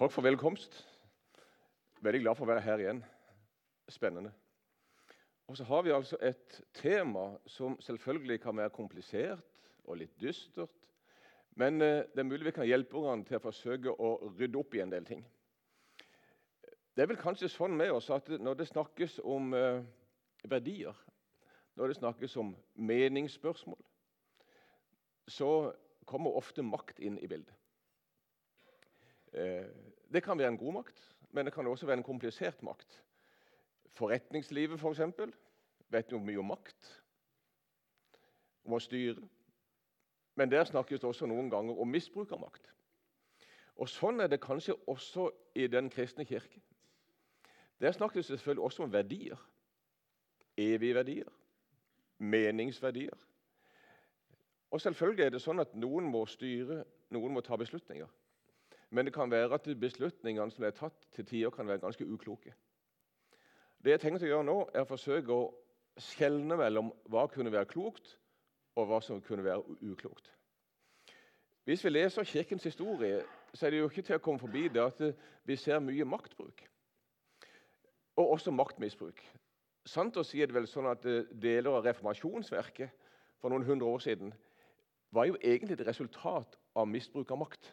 Takk for velkomst. Veldig glad for å være her igjen. Spennende. Og så har vi altså et tema som selvfølgelig kan være komplisert og litt dystert. Men eh, det er mulig vi kan hjelpe hverandre til å forsøke å rydde opp i en del ting. Det er vel kanskje sånn med oss at når det snakkes om eh, verdier, når det snakkes om meningsspørsmål, så kommer ofte makt inn i bildet. Eh, det kan være en god makt, men det kan også være en komplisert makt. Forretningslivet, f.eks., for vet jo mye om makt, om å styre. Men der snakkes det også noen ganger om misbruk av makt. Og Sånn er det kanskje også i Den kristne kirke. Der snakkes det selvfølgelig også om verdier. Evige verdier. Meningsverdier. Og selvfølgelig er det sånn at noen må styre, noen må ta beslutninger. Men det kan være at beslutningene som er tatt til tider, kan være ganske ukloke. Det jeg tenker å gjøre nå, er å forsøke å skjelne mellom hva kunne være klokt, og hva som kunne være uklokt. Hvis vi leser Kirkens historie, så er det jo ikke til å komme forbi det at vi ser mye maktbruk. Og også maktmisbruk. Sant å si er det vel sånn at Deler av reformasjonsverket for noen hundre år siden var jo egentlig et resultat av misbruk av makt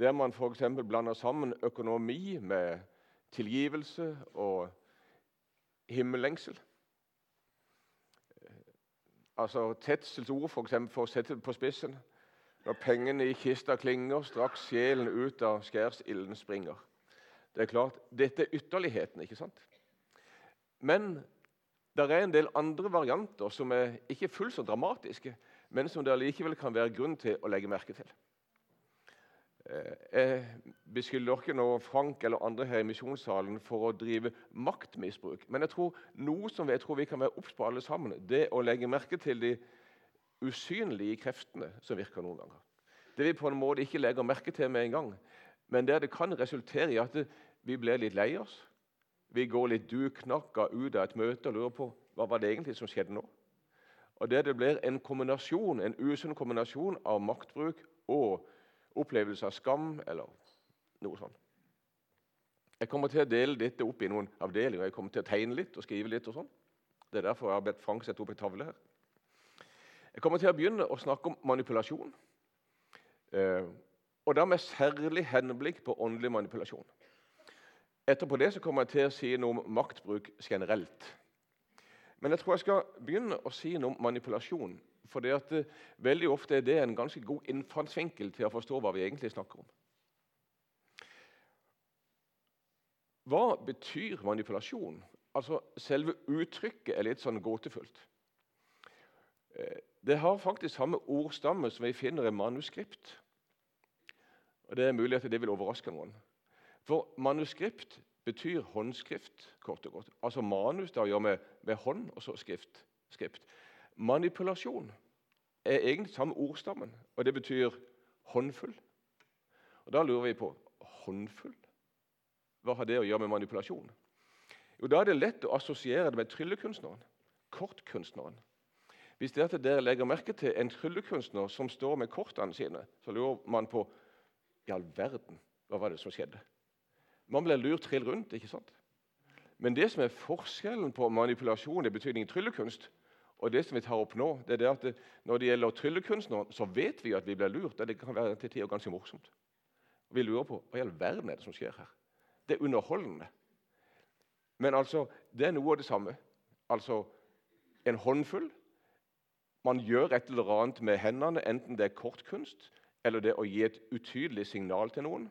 der man f.eks. blander sammen økonomi med tilgivelse og himmellengsel. Altså Tetzels ord, for, eksempel, for å sette det på spissen. Når pengene i kista klinger, straks sjelen ut av skjærsilden springer. Det er klart, Dette er ytterligheten, ikke sant? Men det er en del andre varianter som er ikke fullt så dramatiske, men som det likevel kan være grunn til å legge merke til. Eh, jeg beskylder noe, Frank eller andre her i misjonssalen for å drive maktmisbruk. Men jeg tror noe som jeg tror vi kan være obs på alle sammen, det å legge merke til de usynlige kreftene som virker noen ganger. Det vi på en måte ikke legger merke til med en gang, men der det kan resultere i at vi blir litt lei oss. Vi går litt duknakka ut av et møte og lurer på hva var det egentlig som skjedde nå. Og Der det blir en kombinasjon, en usunn kombinasjon av maktbruk og opplevelse av skam eller noe sånt. Jeg kommer til å dele dette opp i noen avdelinger. Jeg kommer til å tegne litt og skrive litt. og sånn. Det er derfor jeg har bedt Frank sette opp en tavle her. Jeg kommer til å begynne å snakke om manipulasjon. Eh, og da med særlig henblikk på åndelig manipulasjon. Etterpå det så kommer jeg til å si noe om maktbruk generelt. Men jeg tror jeg skal begynne å si noe om manipulasjon for det at, uh, veldig ofte er det en ganske god innfallsvinkel til å forstå hva vi egentlig snakker om. Hva betyr manipulasjon? Altså, Selve uttrykket er litt sånn gåtefullt. Uh, det har faktisk samme ordstamme som vi finner i manuskript. Og Det er mulig at det vil overraske noen. For manuskript betyr håndskrift, kort og godt. Altså manus da gjør med, med hånd, og så skrift. skrift. Manipulasjon er egentlig samme ordstammen, og det betyr håndfull. Og Da lurer vi på håndfull? Hva har det å gjøre med manipulasjon? Jo, Da er det lett å assosiere det med tryllekunstneren, kortkunstneren. Hvis er at dere legger merke til en tryllekunstner som står med kortene sine, så lurer man på i all verden, hva var det som skjedde? Man blir lurt trill rundt. ikke sant? Men det som er forskjellen på manipulasjon i betydning tryllekunst og det som vi tar opp nå, det er det at Når det gjelder tryllekunstneren, så vet vi at vi blir lurt. og Det kan være til tider ganske morsomt. Vi lurer på hva i all verden er det som skjer her. Det er underholdende. Men altså, det er noe av det samme. Altså en håndfull. Man gjør et eller annet med hendene, enten det er kortkunst eller det å gi et utydelig signal til noen.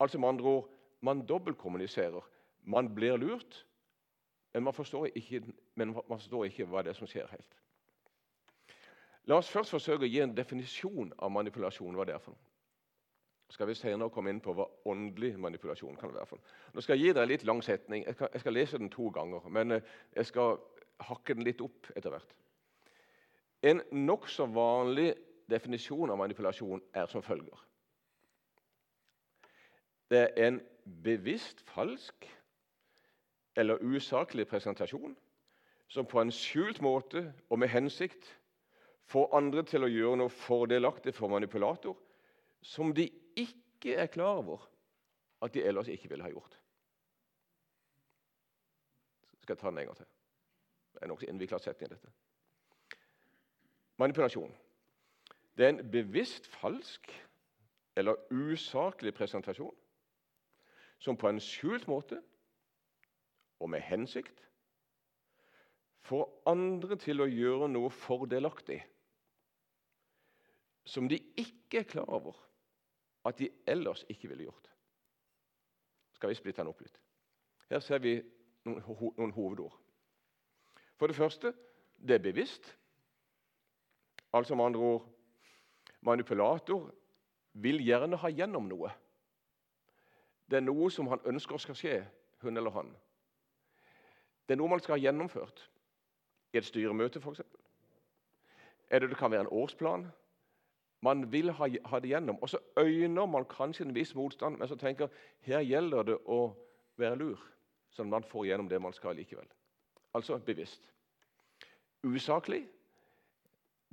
Altså med andre ord, Man dobbeltkommuniserer. Man blir lurt, men man ikke, man forstår ikke hva det er som skjer helt. La oss først forsøke å gi en definisjon av manipulasjon. hva det er for noe. skal vi senere komme inn på hva åndelig manipulasjon kan være. for noe. Nå skal jeg gi deg en litt lang setning. Jeg, jeg skal lese den to ganger, men eh, jeg skal hakke den litt opp etter hvert. En nokså vanlig definisjon av manipulasjon er som følger. Det er en bevisst falsk eller usaklig presentasjon som på en skjult måte og med hensikt får andre til å gjøre noe fordelaktig for manipulator som de ikke er klar over at de ellers ikke ville ha gjort. Skal jeg ta den en gang til? Det er nokså innvikla setning, dette. Manipulasjon. Det er en bevisst falsk eller usaklig presentasjon som på en skjult måte og med hensikt får andre til å gjøre noe fordelaktig som de ikke er klar over at de ellers ikke ville gjort. Skal vi splitte den opp litt? Her ser vi noen, ho noen hovedord. For det første det er bevisst. Altså med andre ord manipulator vil gjerne ha gjennom noe. Det er noe som han ønsker skal skje, hun eller han. Det er noe man skal ha gjennomført. I et styremøte, f.eks. Eller det kan være en årsplan. Man vil ha, ha det gjennom. Og så øyner man kanskje en viss motstand, men så tenker her gjelder det å være lur, sånn at man får gjennom det man skal likevel. Altså bevisst. Usaklig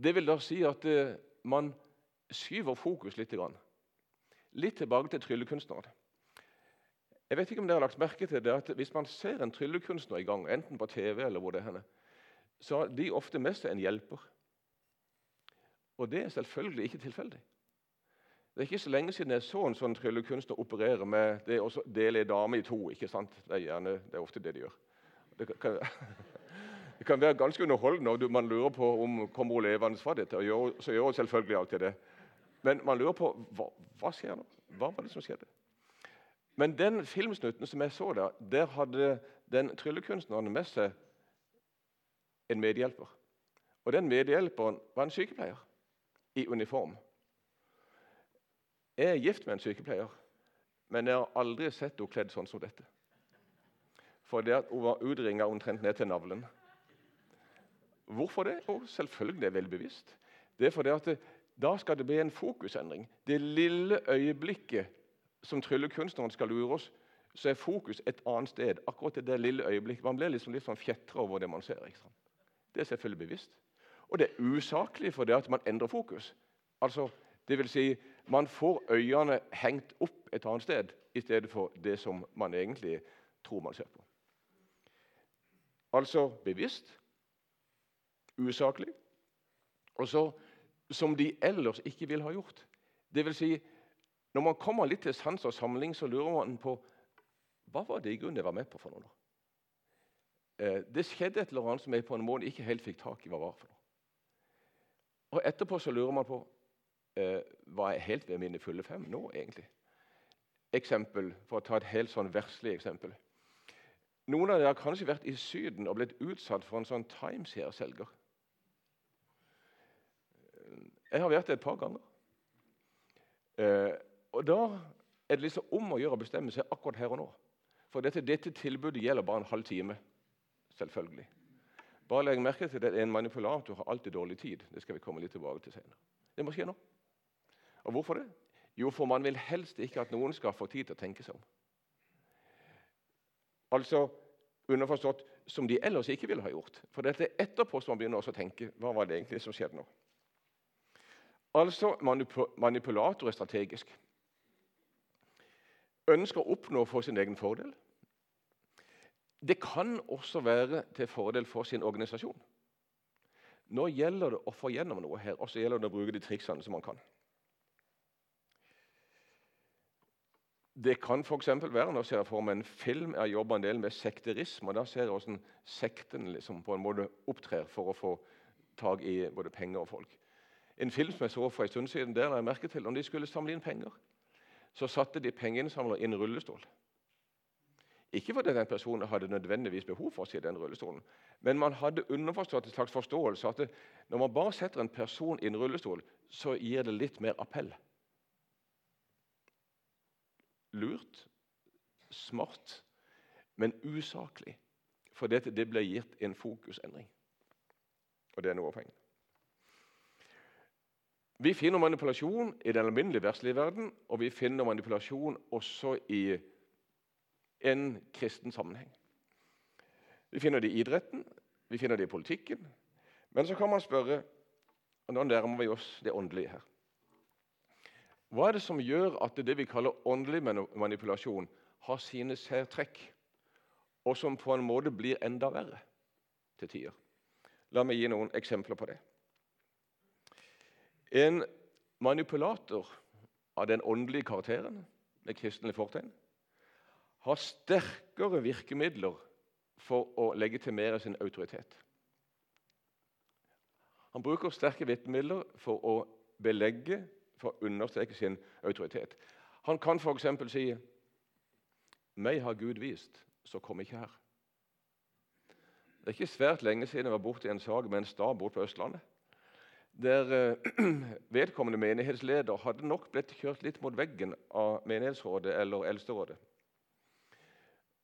det vil da si at uh, man skyver fokus litt. Litt tilbake til tryllekunstneren. Jeg vet ikke om dere har lagt merke til det at Hvis man ser en tryllekunstner i gang, enten på TV eller hvor det er så har de ofte med seg en hjelper. Og det er selvfølgelig ikke tilfeldig. Det er ikke så lenge siden jeg så en sånn tryllekunstner operere med det å dele en dame i to. ikke sant? Det er, gjerne, det er ofte det de gjør. Det kan, det kan være ganske underholdende, og man lurer på om kommer hun levende fra dette. og Så gjør hun selvfølgelig alltid det. Men man lurer på hva, hva skjer nå? Hva var det som skjedde? Men den filmsnutten som jeg så der, der hadde den tryllekunstneren med seg en medhjelper. Og Den medhjelperen var en sykepleier i uniform. Jeg er gift med en sykepleier, men jeg har aldri sett henne kledd sånn som dette. For det at hun var utringa omtrent ned til navlen. Hvorfor det? Jo, selvfølgelig er veldig bevisst. Det er fordi at det, da skal det bli en fokusendring. Det lille øyeblikket som tryllekunstneren skal lure oss, så er fokus et annet sted. akkurat i det lille øyeblikket. Man blir liksom litt sånn fjetra over det man ser. Det er selvfølgelig bevisst. Og det er usaklig fordi at man endrer fokus. Altså, det vil si, Man får øynene hengt opp et annet sted i stedet for det som man egentlig tror man ser på. Altså bevisst, usaklig, og så som de ellers ikke ville ha gjort. Det vil si, når man kommer litt til sans og samling, så lurer man på hva var det i grunnen jeg var med på for noe. Eh, det skjedde et eller annet som jeg på en måte ikke helt fikk tak i hva var for noe. Og Etterpå så lurer man på eh, var jeg helt ved mine fulle fem nå, egentlig. Eksempel, For å ta et helt sånn verslig eksempel. Noen av dere har kanskje vært i Syden og blitt utsatt for en sånn Timeshare-selger. Jeg har vært det et par ganger. Og Da er det liksom om å gjøre å bestemme seg akkurat her og nå. For dette, dette tilbudet gjelder bare en halv time. Selvfølgelig. Bare legg merke til at en manipulator har alltid dårlig tid. Det skal vi komme litt tilbake til senere. Det må skje nå. Og hvorfor det? Jo, for man vil helst ikke at noen skal få tid til å tenke seg om. Altså underforstått som de ellers ikke ville ha gjort. For dette er etterpå som man begynner å tenke hva var det egentlig som skjedde nå. Altså manipulator er strategisk. Ønsker å oppnå for sin egen fordel. Det kan også være til fordel for sin organisasjon. Nå gjelder det å få gjennom noe her, og så gjelder det å bruke de triksene som man kan. Det kan f.eks. være jeg ser for meg en film jeg jobber en del med sekterisme. og Da ser jeg hvordan sekten liksom på en måte opptrer for å få tak i både penger og folk. En film som jeg så for en stund siden, der jeg merket til, om de skulle samle inn penger, så satte de pengeinnsamleren i en rullestol. Ikke fordi den personen hadde nødvendigvis behov for å sitte i den rullestolen, men man hadde underforstått en slags forståelse at når man bare setter en person i en rullestol, så gir det litt mer appell. Lurt, smart, men usaklig. For det, det ble gitt en fokusendring. Og det er noe av poenget. Vi finner manipulasjon i den alminnelige verdslige verden, og vi finner manipulasjon også i en kristen sammenheng. Vi finner det i idretten, vi finner det i politikken. Men så kan man spørre og Nå nærmer vi oss det åndelige her. Hva er det som gjør at det vi kaller åndelig manipulasjon, har sine særtrekk, og som på en måte blir enda verre til tider? La meg gi noen eksempler på det. En manipulator av den åndelige karakteren med kristelig fortegn har sterkere virkemidler for å legitimere sin autoritet. Han bruker sterke virkemidler for å belegge, for å understreke sin autoritet. Han kan f.eks. si 'Meg har Gud vist, så kom ikke her'. Det er ikke svært lenge siden jeg var borte i en sak med en stad bort på Østlandet. Der eh, vedkommende menighetsleder hadde nok blitt kjørt litt mot veggen av menighetsrådet eller eldsterådet.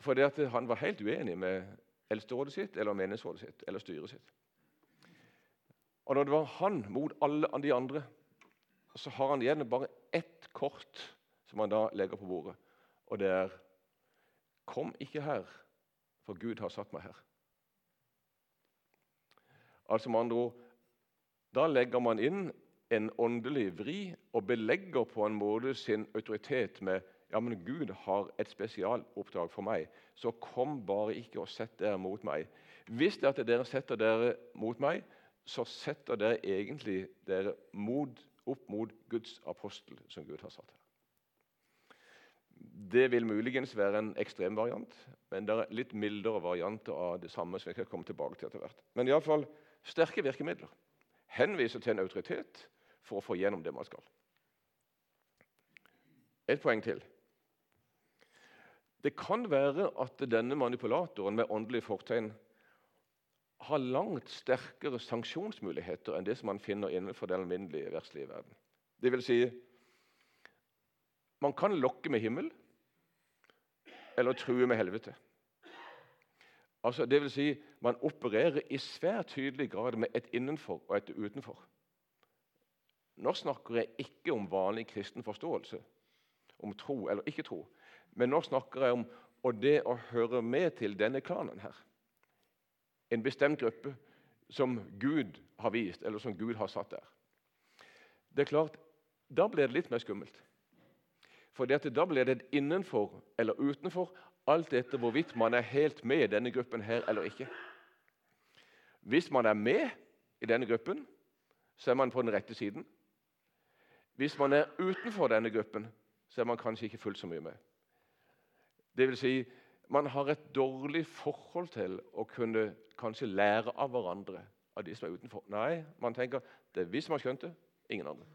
Fordi at han var helt uenig med eldsterådet sitt eller menighetsrådet sitt eller styret sitt. Og når det var han mot alle de andre, så har han igjen bare ett kort som han da legger på bordet. Og det er Kom ikke her, for Gud har satt meg her. Altså med andre ord, Da legger man inn en åndelig vri og belegger på en måte sin autoritet med ja, men Gud har et spesialoppdrag for meg, så kom bare ikke og sett dere mot meg. Hvis det at dere setter dere mot meg, så setter dere egentlig dere mot, opp mot Guds apostel, som Gud har satt her. Det vil muligens være en ekstrem variant, men det er litt mildere varianter av det samme. som jeg skal komme tilbake til etter hvert. Men iallfall sterke virkemidler. Henviser til en autoritet for å få gjennom det man skal. Et poeng til. Det kan være at denne manipulatoren med åndelig fortegn har langt sterkere sanksjonsmuligheter enn det som man finner innenfor den alminnelige verdslige verden. Det vil si, man kan lokke med himmel eller true med helvete. Altså, det vil si, man opererer i svært tydelig grad med et innenfor og et utenfor. Nå snakker jeg ikke om vanlig kristen forståelse, om tro eller ikke tro. Men nå snakker jeg om og det å høre med til denne klanen her. En bestemt gruppe som Gud har vist, eller som Gud har satt der. Det er klart, Da blir det litt mer skummelt. For Da blir det innenfor eller utenfor, alt etter hvorvidt man er helt med i denne gruppen her eller ikke. Hvis man er med i denne gruppen, så er man på den rette siden. Hvis man er utenfor denne gruppen, så er man kanskje ikke fullt så mye med. Det vil si, man har et dårlig forhold til å kunne kanskje lære av hverandre av de som er utenfor. Nei, man tenker det er vi som har skjønt det, ingen andre.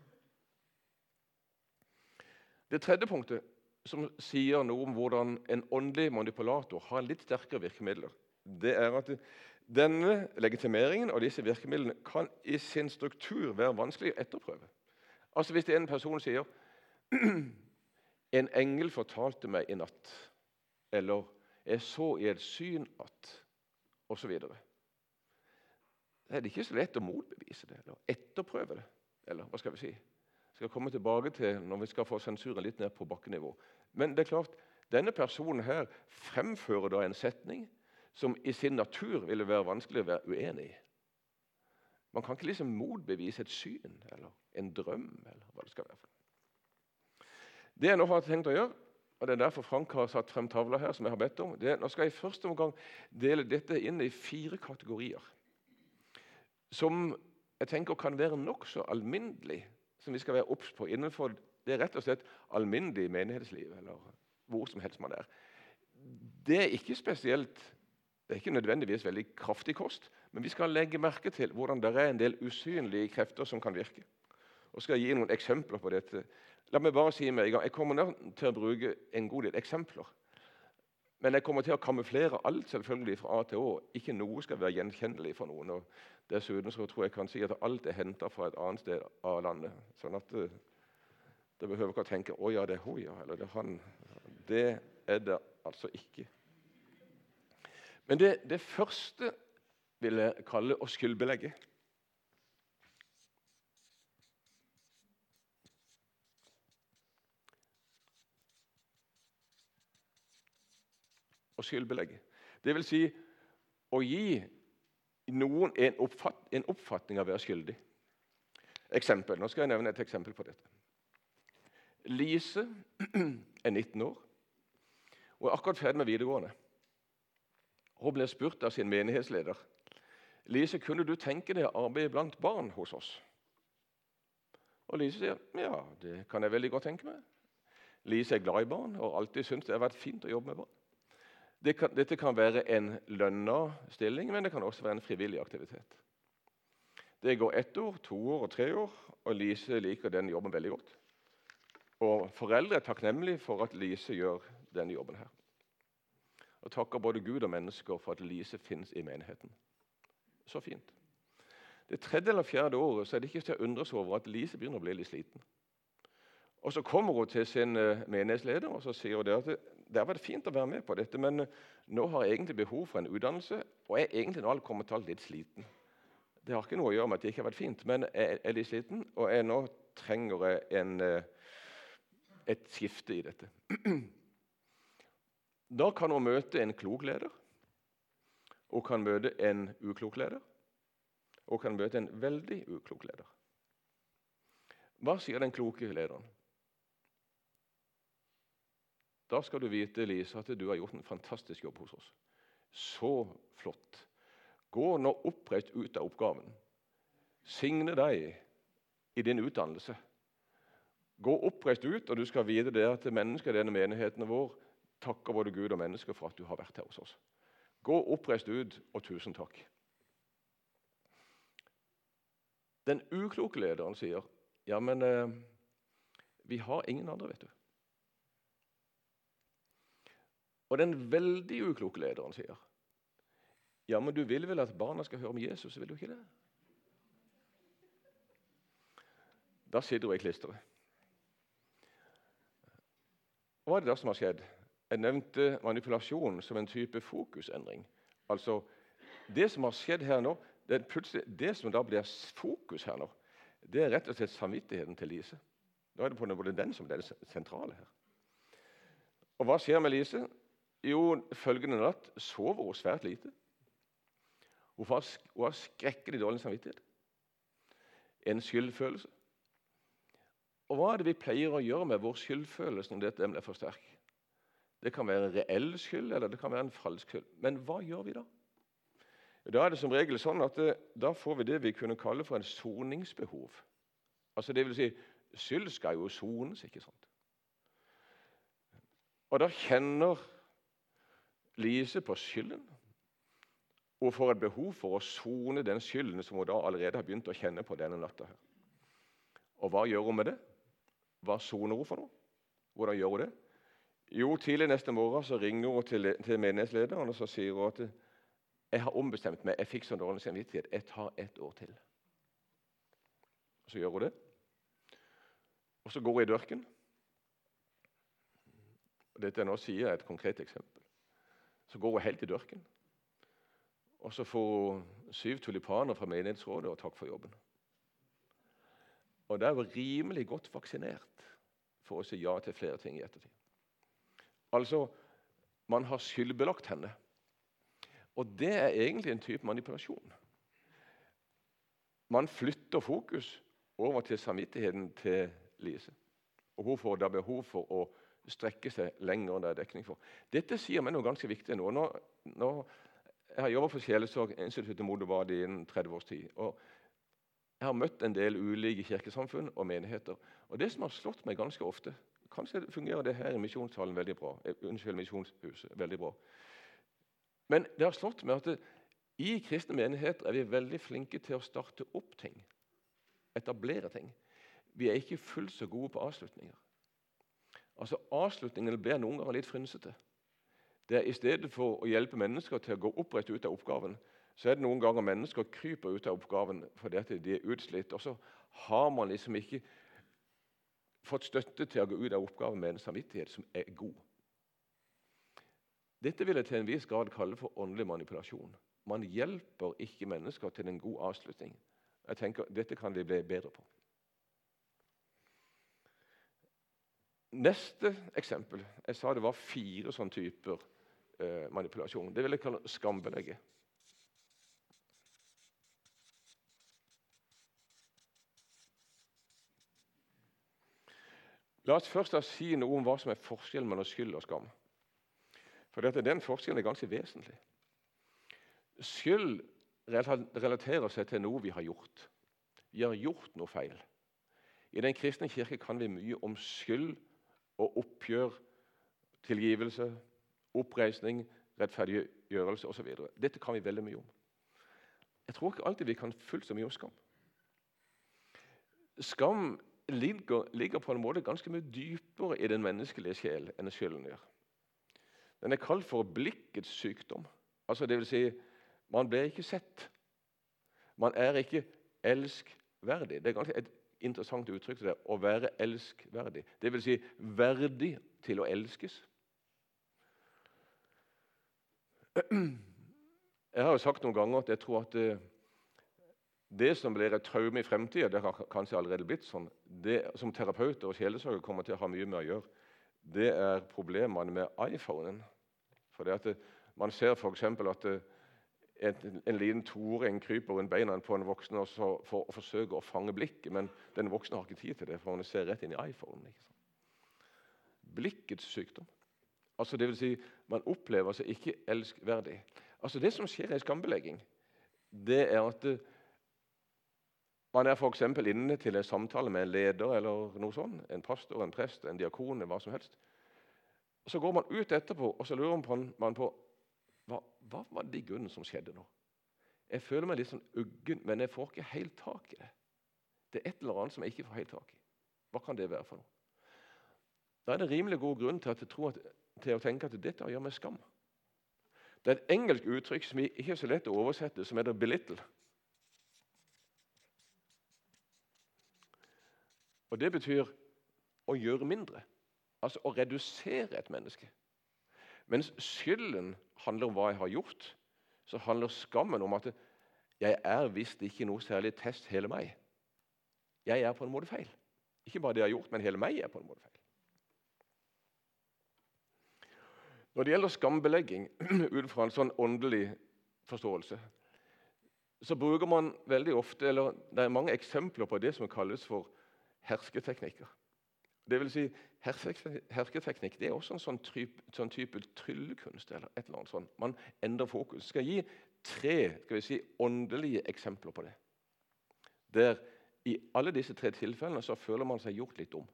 Det tredje punktet, som sier noe om hvordan en åndelig manipulator har litt sterkere virkemidler, det er at denne legitimeringen av disse virkemidlene kan i sin struktur være vanskelig å etterprøve. Altså Hvis en person sier en engel fortalte meg i natt eller 'Jeg så i et syn at' osv. Det er ikke så lett å motbevise det eller etterprøve det. Eller hva skal vi si? Skal komme tilbake til når vi skal få sensuren litt ned på bakkenivå. Men det er klart, denne personen her fremfører da en setning som i sin natur ville være vanskelig å være uenig i. Man kan ikke liksom motbevise et syn eller en drøm. eller hva Det skal være. Det jeg nå har tenkt å gjøre, og Det er derfor Frank har satt frem tavla her. som jeg har bedt om. Det, nå skal jeg i første omgang dele dette inn i fire kategorier. Som jeg tenker kan være nokså alminnelig, som vi skal være obs på innenfor det er rett og slett alminnelig menighetsliv. eller hvor som helst man er. Det er ikke spesielt, det er ikke nødvendigvis veldig kraftig kost, men vi skal legge merke til hvordan det er en del usynlige krefter som kan virke. Og skal gi noen eksempler på dette La meg bare si med en gang, Jeg kommer til å bruke en god del eksempler. Men jeg kommer til å kamuflere alt selvfølgelig fra A til Å. Ikke noe skal være gjenkjennelig for noen. og Dessuten så tror jeg kan si at alt er henta fra et annet sted av landet. sånn at det, eh, det behøver ikke å tenke 'Å ja, det er hun, ja', eller 'det er han'. Det er det altså ikke. Men det, det første vil jeg kalle å skyldbelegge. Å skyldbelegge. Det vil si å gi noen en, oppfatt, en oppfatning av å være skyldig. Eksempel. Nå skal jeg nevne et eksempel på dette. Lise er 19 år og er akkurat ferdig med videregående. Hun blir spurt av sin menighetsleder Lise, kunne du tenke deg å arbeide blant barn hos oss. Og Lise sier ja, det kan jeg veldig godt tenke meg. Lise er glad i barn og har alltid syntes det har vært fint å jobbe med barn. Det kan, dette kan være en lønna stilling, men det kan også være en frivillig aktivitet. Det går ett år, to år og tre år, og Lise liker den jobben veldig godt. Og Foreldre er takknemlige for at Lise gjør denne jobben. her. Og takker både Gud og mennesker for at Lise finnes i menigheten. Så fint. Det tredje eller fjerde året så er det ikke til å undres over at Lise begynner å bli litt sliten. Og Så kommer hun til sin eh, menighetsleder og så sier hun det at det har vært fint å være med på dette, men nå har jeg egentlig behov for en utdannelse, og jeg er egentlig nå kommet til litt sliten. Det har ikke noe å gjøre med at det ikke har vært fint, men jeg er litt sliten, og jeg nå trenger en, eh, et skifte i dette. Da kan hun møte en klok leder. Hun kan møte en uklok leder. Hun kan møte en veldig uklok leder. Hva sier den kloke lederen? Da skal du vite Lise, at du har gjort en fantastisk jobb hos oss. Så flott. Gå nå oppreist ut av oppgaven. Signe deg i din utdannelse. Gå oppreist ut, og du skal vite det at mennesker i denne menigheten vår takker både Gud og mennesker for at du har vært her hos oss. Gå oppreist ut, og tusen takk. Den ukloke lederen sier, 'Ja, men eh, vi har ingen andre', vet du. Og den veldig ukloke lederen sier, 'Ja, men du vil vel at barna skal høre om Jesus, vil du ikke det?' Da sitter hun i klisteret. Hva er det som har skjedd? Jeg nevnte manipulasjon som en type fokusendring. Altså, Det som har skjedd her nå, det, det som da blir fokus her nå, det er rett og slett samvittigheten til Lise. Nå er det på den, den som er det sentrale her. Og hva skjer med Lise? Jo, følgende natt sover hun svært lite. Hun har, skrekkelig dårlig samvittighet. En skyldfølelse. Og Hva er det vi pleier å gjøre med vår skyldfølelse når dette blir for sterk? Det kan være en reell skyld, eller det kan være en falsk skyld. Men hva gjør vi da? Da er det som regel sånn at det, eh, da får vi det vi kunne kalle for en soningsbehov. Altså det vil si, Skyld skal jo sones, ikke sant? Og da kjenner Lise på skylden. Hun får et behov for å sone den skylden som hun da allerede har begynt å kjenne på denne natta. her. Og hva gjør hun med det? Hva soner hun for noe? Hvordan gjør hun det? Jo, Tidlig neste morgen så ringer hun til, til menighetslederen og så sier hun at jeg har ombestemt meg. Jeg fikk så dårlig samvittighet. Jeg tar ett år til. Så gjør hun det. Og så går hun i dørken. Dette jeg nå sier er et konkret eksempel. Så går hun helt i dørken. Og så får hun syv tulipaner fra menighetsrådet og takk for jobben. Og da er hun rimelig godt vaksinert for å si ja til flere ting i ettertid. Altså, man har skyldbelagt henne. Og det er egentlig en type manipulasjon. Man flytter fokus over til samvittigheten til Lise. Og hun får da behov for å strekke seg lenger enn det er dekning for. Dette sier meg noe ganske viktig nå. nå, nå jeg har jobbet for Sjelesorginstituttet Modovadi innen 30 års tid. og Jeg har møtt en del ulike kirkesamfunn og menigheter. Og Det som har slått meg ganske ofte, Kanskje fungerer det her i misjonshallen veldig bra. Eh, unnskyld, misjonshuset veldig bra. Men det har slått meg at det, i kristne menigheter er vi veldig flinke til å starte opp ting. Etablere ting. Vi er ikke fullt så gode på avslutninger. Altså Avslutningen blir noen ganger litt frynsete. Det er I stedet for å hjelpe mennesker til å gå opprett ut av oppgaven, så er det noen ganger mennesker kryper ut av oppgaven fordi de er utslitt. Og så har man liksom ikke fått støtte til å gå ut av oppgaven med en samvittighet som er god. Dette vil jeg til en viss grad kalle for åndelig manipulasjon. Man hjelper ikke mennesker til en god avslutning. Jeg tenker Dette kan vi bli bedre på. Neste eksempel Jeg sa det var fire sånne typer eh, manipulasjon. Det vil jeg kalle skambelegge. La oss først si noe om hva som er forskjellen mellom skyld og skam. For dette, den forskjellen er ganske vesentlig. Skyld relaterer seg til noe vi har gjort. Vi har gjort noe feil. I Den kristne kirke kan vi mye om skyld og oppgjør, tilgivelse, oppreisning, rettferdiggjørelse osv. Dette kan vi veldig mye om. Jeg tror ikke alltid vi kan fullt så mye om skam. Skam ligger, ligger, på en måte ganske mye dypere i den menneskelige sjel enn skylden gjør. Den er kalt for blikkets sykdom. Altså det vil si, man blir ikke sett. Man er ikke elskverdig. Det er ganske et interessant uttrykk til det, å være elskverdig. Vil si verdig til å elskes. Jeg har jo sagt noen ganger at jeg tror at eh, det som blir et traume i fremtida, det har kanskje allerede blitt sånn, det som terapeuter og sjelesørgere kommer til å ha mye med å gjøre, det er problemene med iPhonen. For det at det, Man ser f.eks. at det, en, en, liten en kryper rundt beina på en voksen og så, for å forsøke å fange blikket, men den voksne har ikke tid til det, for han ser rett inn i iPhonen. Blikkets sykdom. Altså det vil si, Man opplever seg ikke elskverdig. Altså Det som skjer i skambelegging, det er at man er f.eks. inne til en samtale med en leder eller noe sånt, en pastor, en prest, en diakon, hva som helst. Så går man ut etterpå og så lurer man på hva, hva var det i grunnen som skjedde nå. Jeg føler meg litt sånn uggen, men jeg får ikke helt tak i det. Det er et eller annet som jeg ikke får helt tak i. Hva kan det være for noe? Da er det rimelig god grunn til, at til å tenke at dette gjøre med skam. Det er et engelsk uttrykk som ikke er så lett å oversette, som heter 'belittle'. Og Det betyr å gjøre mindre, altså å redusere et menneske. Mens skylden handler om hva jeg har gjort, så handler skammen om at jeg er visst ikke noe særlig test hele meg. Jeg er på en måte feil. Ikke bare det jeg har gjort, men hele meg er på en måte feil. Når det gjelder skambelegging ut fra en sånn åndelig forståelse, så bruker man veldig ofte, eller det er mange eksempler på det som kalles for hersketeknikker. Det vil si, Herketeknikk det er også en sånn type, sånn type tryllekunst. eller et eller annet sånt. Man endrer fokus. Jeg skal gi tre skal vi si, åndelige eksempler på det. Der I alle disse tre tilfellene så føler man seg gjort litt dum.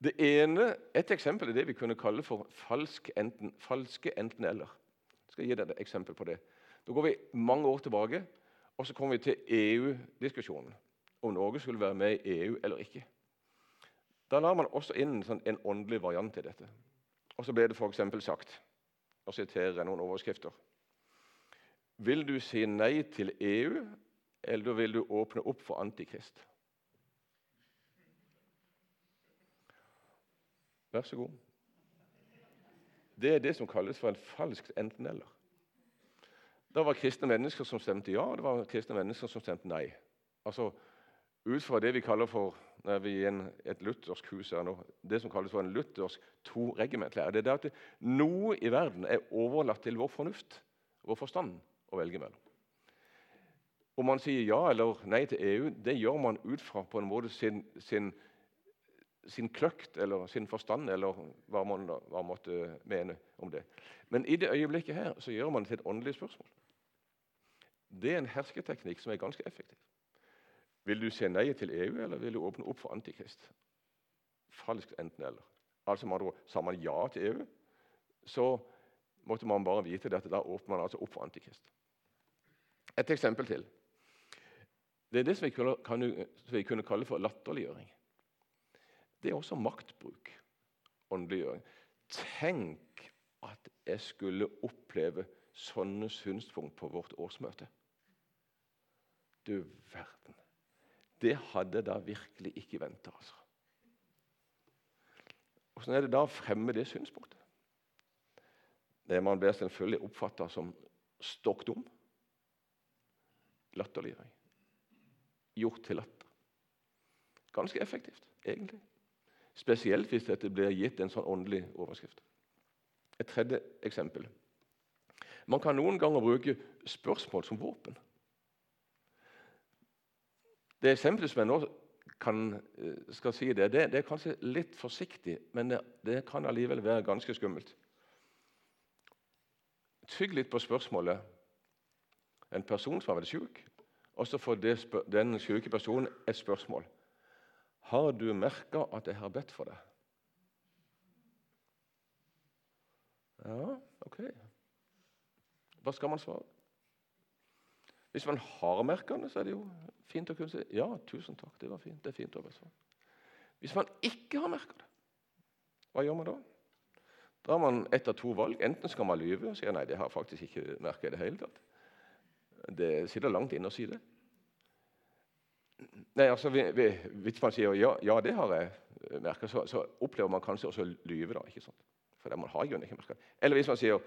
Det ene, Et eksempel er det vi kunne kalle for falsk enten, falske enten-eller. Jeg skal gi deg et eksempel på det. Da går vi mange år tilbake, og så kommer vi til EU-diskusjonen om Norge skulle være med i EU eller ikke. Da la man også inn sånn, en åndelig variant til dette. Og så ble det f.eks. sagt, og siterer noen overskrifter Vil du si nei til EU, eller vil du åpne opp for Antikrist? Vær så god. Det er det som kalles for en falsk enten-eller. Det var kristne mennesker som stemte ja, og det var kristne mennesker som stemte nei. Altså, ut fra det vi kaller for når vi er i et luthersk hus her nå, det som kalles for en luthersk to-regimentlære. Det er det at noe i verden er overlatt til vår fornuft, vår forstand, å velge mellom. Om man sier ja eller nei til EU, det gjør man ut fra på en måte sin, sin, sin kløkt eller sin forstand, eller hva man hva måtte mene om det. Men i det øyeblikket her så gjør man det til et åndelig spørsmål. Det er en hersketeknikk som er ganske effektiv. Vil du si nei til EU, eller vil du åpne opp for Antikrist? Falskt enten-eller. Altså man Sa man ja til EU, så måtte man bare vite at da åpner man altså opp for Antikrist. Et eksempel til. Det er det som vi kunne, kan, som vi kunne kalle for latterliggjøring. Det er også maktbruk. Åndeliggjøring. Tenk at jeg skulle oppleve sånne synspunkt på vårt årsmøte. Du verden. Det hadde da virkelig ikke venta. Altså. Åssen er det da å fremme det synspunktet? Det Man blir selvfølgelig oppfatta som stokk dum. Latterliggjøring. Gjort til latter. Ganske effektivt, egentlig. Spesielt hvis dette blir gitt en sånn åndelig overskrift. Et tredje eksempel. Man kan noen ganger bruke spørsmål som våpen. Det eksempelet som jeg nå kan, eh, skal si det. det. det. er kanskje litt forsiktig, men det, det kan allikevel være ganske skummelt. Tygg litt på spørsmålet en person som har vært syk, og så får den syke personen et spørsmål. Har du merka at jeg har bedt for deg? Ja, ok. Hva skal man svare? Hvis man har merkene, så er det jo fint å kunne si ja, tusen takk, det var fint. det er fint å Hvis man ikke har merka det, hva gjør man da? Da har man ett av to valg. Enten skal man lyve og si nei, det har jeg faktisk ikke merka i det hele tatt. Det sitter langt inne å si det. Nei, altså, Hvis man sier ja, ja det har jeg merka, så, så, opplever man kanskje også å lyve. da, ikke sant? For man har jo ikke merka Eller hvis man sier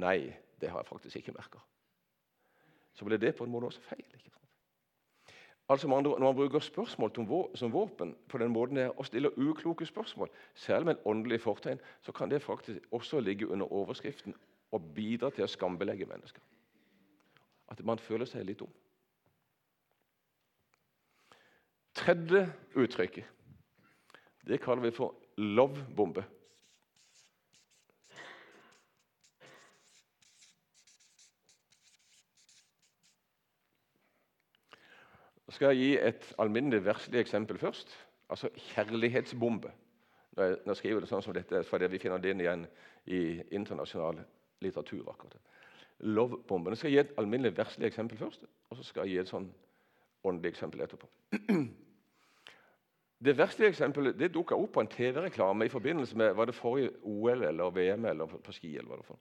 nei, det har jeg faktisk ikke merka så ble det på en måte også feil. ikke? Altså Når man bruker spørsmål som våpen på den måten der, og stiller ukloke spørsmål, selv med en åndelig fortegn, så kan det faktisk også ligge under overskriften og bidra til å skambelegge mennesker. At man føler seg litt dum. Tredje uttrykket det kaller vi for lovbombe. Så skal jeg gi et alminnelig verslig eksempel først. Altså kjærlighetsbombe. Når jeg, når jeg skriver det sånn som dette, fordi vi finner det igjen i internasjonal litteratur. akkurat. Lovbomben. Jeg skal gi et alminnelig verslig eksempel først, og så skal jeg gi et sånn åndelig eksempel etterpå. Det verste eksempelet det dukka opp på en TV-reklame i forbindelse med var det forrige OL eller VM eller på ski. eller hva det for.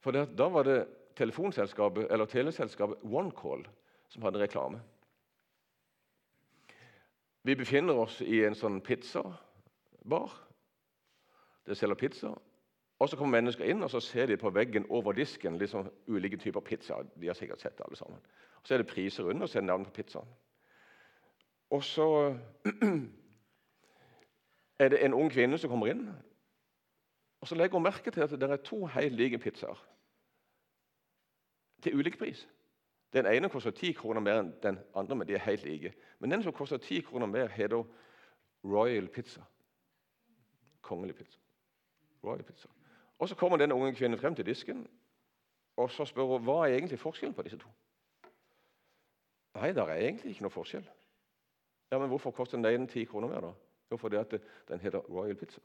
For Da var det telefonselskapet, eller teleselskapet OneCall som hadde reklame. Vi befinner oss i en sånn pizzabar. Det selger pizza. Og Så kommer mennesker inn og så ser de på veggen over disken liksom ulike typer pizza. De har sikkert sett alle sammen. Og Så er det priser under, og så er det navn på pizzaen. Og så er det en ung kvinne som kommer inn. Og Så legger hun merke til at det er to helt like pizzaer til ulik pris. Den ene koster ti kroner mer enn den andre, men de er helt like. Men den som koster ti kroner mer, heter Royal Pizza. Kongelig pizza. Royal pizza. Og Så kommer denne unge kvinnen frem til disken og så spør hun, hva er egentlig forskjellen på disse to. Nei, det er egentlig ikke noe forskjell. Ja, Men hvorfor koster den ene ti kroner mer? da? Jo, fordi at den heter Royal Pizza.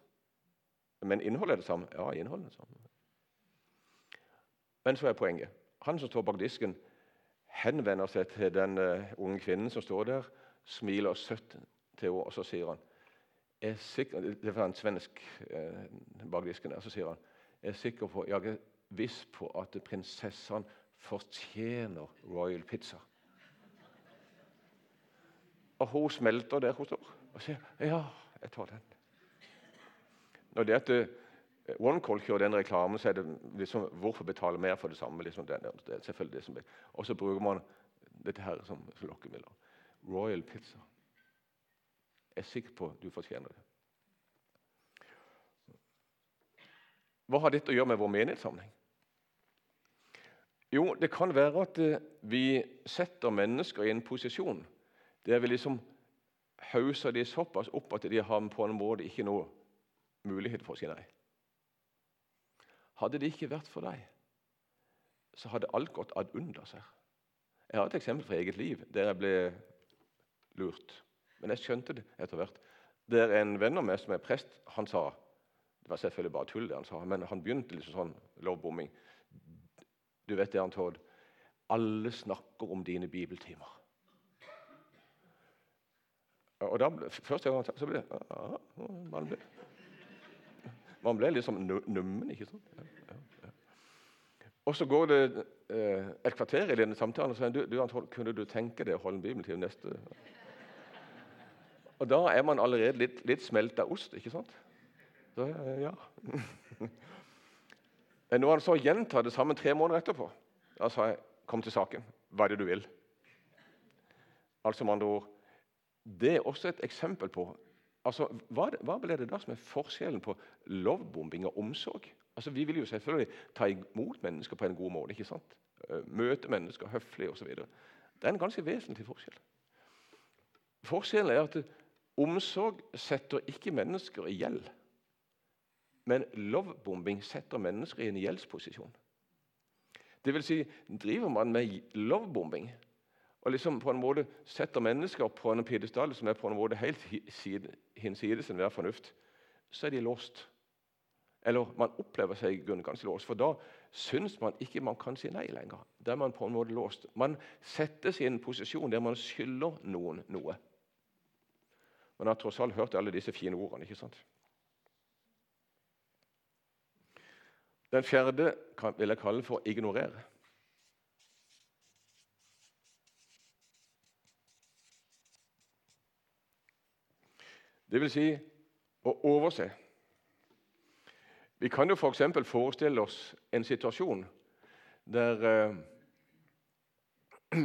Men innholdet er det samme. Ja, innholdet er det samme. Men så er poenget. Han som står bak disken, henvender seg til den uh, unge kvinnen som står der, smiler søtt til henne, og så sier han er Det var en svensk eh, bak disken der. Så sier han jeg er sikker på, jeg er viss på at prinsessene fortjener Royal Pizza. Og hun smelter der hun står og sier ja, jeg tar den. Når det at uh, OneCall kjører den reklamen, så er det liksom Hvorfor betale mer for det samme? Liksom det, det selvfølgelig det som er. Og så bruker man dette her som, som lokkemidler. Royal Pizza. Jeg er sikker på du fortjener det. Hva har dette å gjøre med vår menighetssammenheng? Jo, det kan være at eh, vi setter mennesker i en posisjon der vi liksom hauser de såpass opp at de har på en måte ikke noe mulighet for å si nei. Hadde det ikke vært for deg, så hadde alt gått ad undas her. Jeg har et eksempel fra eget liv der jeg ble lurt. Men jeg skjønte det etter hvert. Der en venn av meg som er prest, han sa Det var selvfølgelig bare tull, det han sa, men han begynte liksom sånn lovbomming. Du vet det, han Todd. Alle snakker om dine bibeltimer. Og da, Første gang han sa så ble det ja, man ble, man ble liksom nummen, ikke sant? Ja, ja, og så går det eh, et kvarter i denne samtalen, og så sier du, du, kunne du tenke deg å holde en bibeltid neste Og da er man allerede litt, litt smelt av ost, ikke sant? Så, ja. Men når han så gjentar det samme tre måneder etterpå, da sa jeg kom til saken. Hva er det du vil? Altså med andre ord, Det er også et eksempel på Altså, hva, hva, ble det da som er forskjellen på lovbombing og omsorg? Altså, Vi vil jo selvfølgelig ta imot mennesker på en god måte. ikke sant? Eh, møte mennesker høflig osv. Det er en ganske vesentlig forskjell. Forskjellen er at omsorg setter ikke mennesker i gjeld. Men lovbombing setter mennesker i en gjeldsposisjon. Det vil si, driver man med lovebombing og liksom på en måte setter mennesker på en pidestall som er på en måte helt hinsides enhver fornuft, så er de låst. Eller man opplever seg ganske låst, for da syns man ikke man kan si nei lenger. Da er man på en måte låst. Man settes i en posisjon der man skylder noen noe. Man har tross alt hørt alle disse fine ordene. ikke sant? Den fjerde vil jeg kalle for ignorere. Det vil si å overse. Vi kan jo f.eks. For forestille oss en situasjon der eh,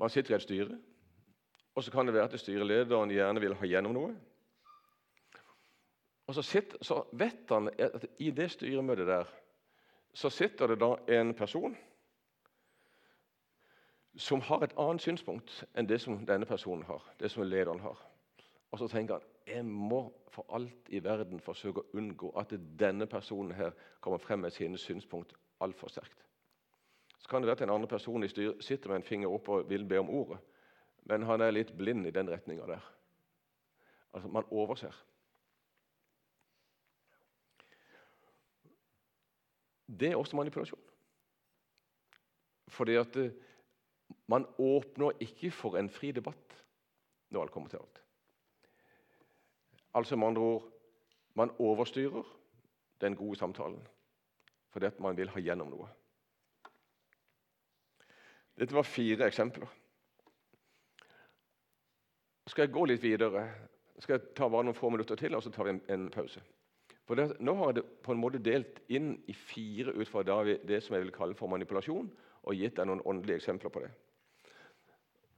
man sitter i et styre, og så kan det være at styrelederen gjerne vil ha gjennom noe. Og så, sitter, så vet han at i det styremøtet der så sitter det da en person som har et annet synspunkt enn det som denne personen har. det som lederen har. Og så tenker han jeg må for alt i verden forsøke å unngå at denne personen her kommer frem med sine synspunkt altfor sterkt. Så kan det være at en annen person i styret sitter med en finger opp og vil be om ordet, men han er litt blind i den retninga der. Altså, man overser. Det er også manipulasjon. Fordi at eh, man åpner ikke for en fri debatt når alt kommer til alt. Altså med andre ord man overstyrer den gode samtalen fordi at man vil ha gjennom noe. Dette var fire eksempler. Skal jeg gå litt videre? Skal jeg ta bare noen få minutter til, og så tar vi en, pause? For det, Nå har jeg det på en måte delt inn i fire ut fra det som jeg vil kalle for manipulasjon, og gitt deg noen åndelige eksempler på det.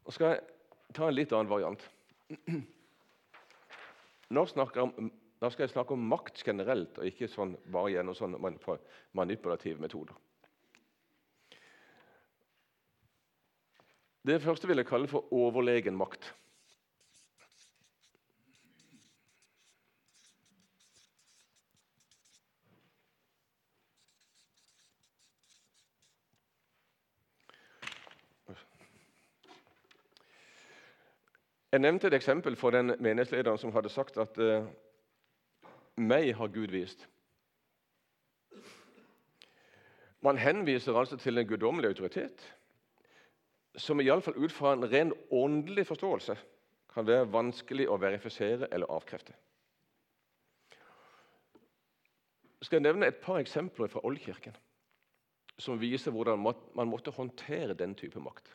Og skal jeg ta en litt annen variant. Nå, om, nå skal jeg snakke om makt generelt, og ikke sånn, bare gjennom sånn manipulative metoder. Det første vil jeg kalle for overlegen makt. Jeg nevnte et eksempel for den menighetslederen som hadde sagt at uh, 'meg har Gud vist'. Man henviser altså til en guddommelig autoritet som iallfall ut fra en ren åndelig forståelse kan være vanskelig å verifisere eller avkrefte. Jeg skal nevne et par eksempler fra Oldkirken som viser hvordan man måtte håndtere den type makt.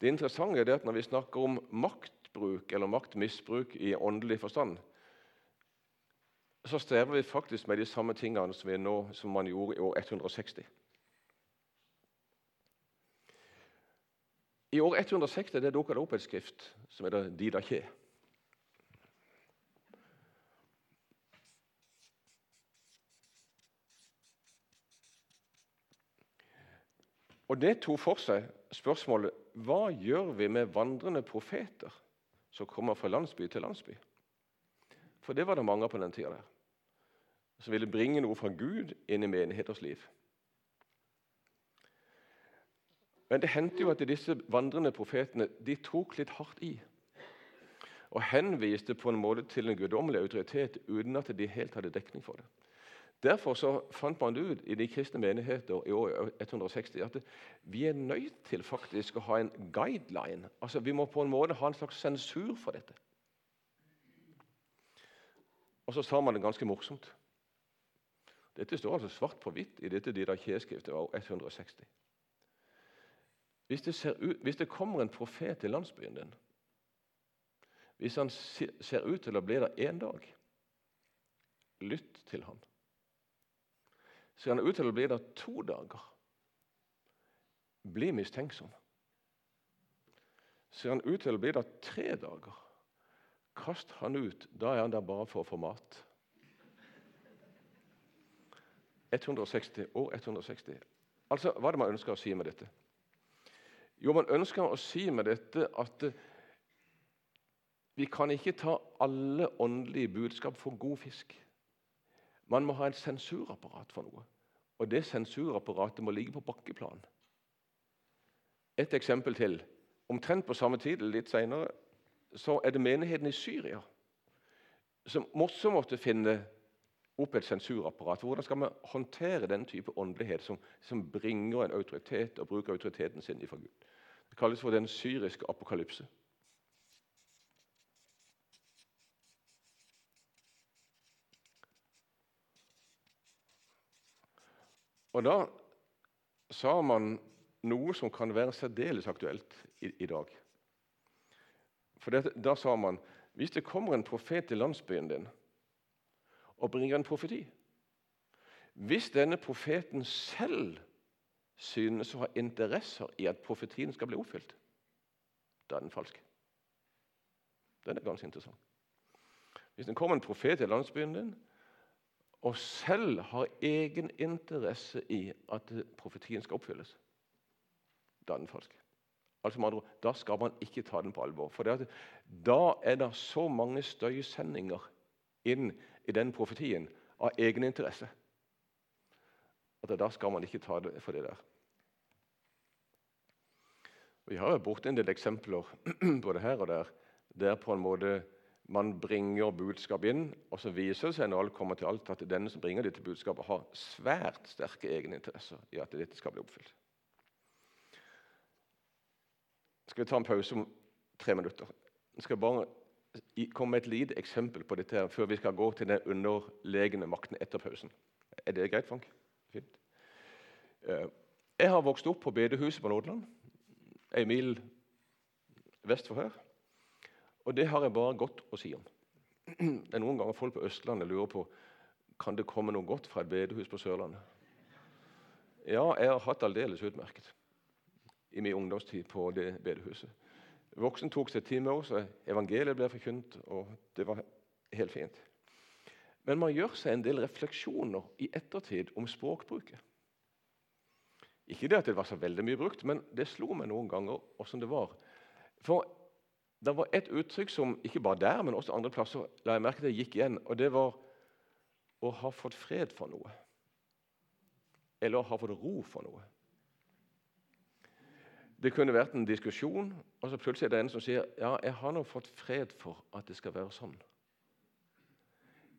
Det interessante er at når vi snakker om maktbruk eller maktmisbruk i åndelig forstand, så strever vi faktisk med de samme tingene som, nå, som man gjorde i år 160. I år 160 det dukka det opp et skrift som heter Didache. Og Det tok for seg spørsmålet hva gjør vi med vandrende profeter som kommer fra landsby til landsby? For det var det mange på den tida der. Som ville bringe noe fra Gud inn i menigheters liv. Men det hendte jo at disse vandrende profetene de tok litt hardt i. Og henviste på en måte til en guddommelig autoritet uten at de helt hadde dekning for det. Derfor så fant man ut i de kristne menigheter i år 160 at vi er nødt til faktisk å ha en guideline. Altså Vi må på en måte ha en slags sensur for dette. Og så sa man det ganske morsomt. Dette står altså svart på hvitt i dette Didache-skriftet av 160. Hvis det, ut, hvis det kommer en profet til landsbyen din Hvis han ser ut til å bli der én dag, lytt til ham ser han ut til å bli der to dager. Bli mistenksom. Ser han ut til å bli der tre dager, kast han ut. Da er han der bare for å få mat. 160, År 160. Altså, Hva er det man ønsker å si med dette? Jo, Man ønsker å si med dette at Vi kan ikke ta alle åndelige budskap for god fisk. Man må ha et sensurapparat for noe. Og det sensurapparatet må ligge på bakkeplan. Et eksempel til. Omtrent på samme tid litt senere, så er det menigheten i Syria som også måtte finne opp et sensurapparat. Hvordan skal vi håndtere den type åndelighet som, som bringer en autoritet og bruker autoriteten sin ifra Gud? Det kalles for den syriske apokalypse. Og Da sa man noe som kan være særdeles aktuelt i, i dag. For det, Da sa man hvis det kommer en profet til landsbyen din og bringer en profeti Hvis denne profeten selv synes å ha interesser i at profetien skal bli oppfylt, da er den falsk. Den er ganske interessant. Hvis det kommer en profet til landsbyen din og selv har egen interesse i at profetien skal oppfylles, da er den falsk. Altså andre Da skal man ikke ta den på alvor. For det da er det så mange støysendinger inn i den profetien av egen interesse at da skal man ikke ta det for det der. Vi har jo borte en del eksempler både her og der der på en måte man bringer budskap inn, og så viser det seg når alt kommer til alt, at denne som bringer dette budskapet, har svært sterke egeninteresser i at dette skal bli oppfylt. Skal vi ta en pause om tre minutter? Jeg skal bare komme med et lite eksempel på dette her, før vi skal gå til den underlegne makten etter pausen. Er det greit, Frank? Fint. Eh, jeg har vokst opp på bedehuset på Nordland, ei mil vest for her. Og det har jeg bare godt å si om. Det er Noen ganger folk på Østlandet lurer på kan det komme noe godt fra et bedehus på Sørlandet. Ja, jeg har hatt aldeles utmerket i min ungdomstid på det bedehuset. Voksen tok seg tid med oss, evangeliet ble forkynt, og det var helt fint. Men man gjør seg en del refleksjoner i ettertid om språkbruket. Ikke det at det var så veldig mye brukt, men det slo meg noen ganger åssen det var. For det var et uttrykk som ikke bare der, men også andre plasser la jeg merke til gikk igjen, og det var å ha fått fred for noe. Eller å ha fått ro for noe. Det kunne vært en diskusjon, og så plutselig er det en som sier ja, jeg har nå fått fred for at det skal være sånn.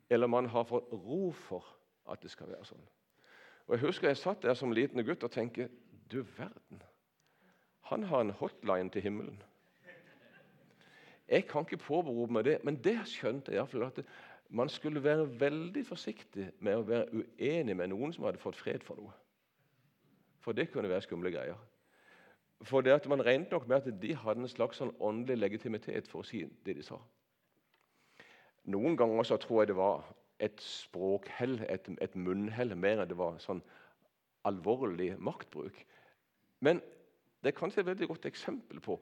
Eller man har fått ro for at det skal være sånn. Og Jeg husker jeg satt der som liten gutt og tenkte du verden, han har en hotline til himmelen. Jeg kan ikke påberope meg det, men det skjønte jeg iallfall at man skulle være veldig forsiktig med å være uenig med noen som hadde fått fred for noe. For det kunne være skumle greier. For det at Man regnet nok med at de hadde en slags sånn åndelig legitimitet for å si det de sa. Noen ganger så tror jeg det var et språkhell, et, et munnhell, mer enn det var sånn alvorlig maktbruk. Men det er kanskje et veldig godt eksempel på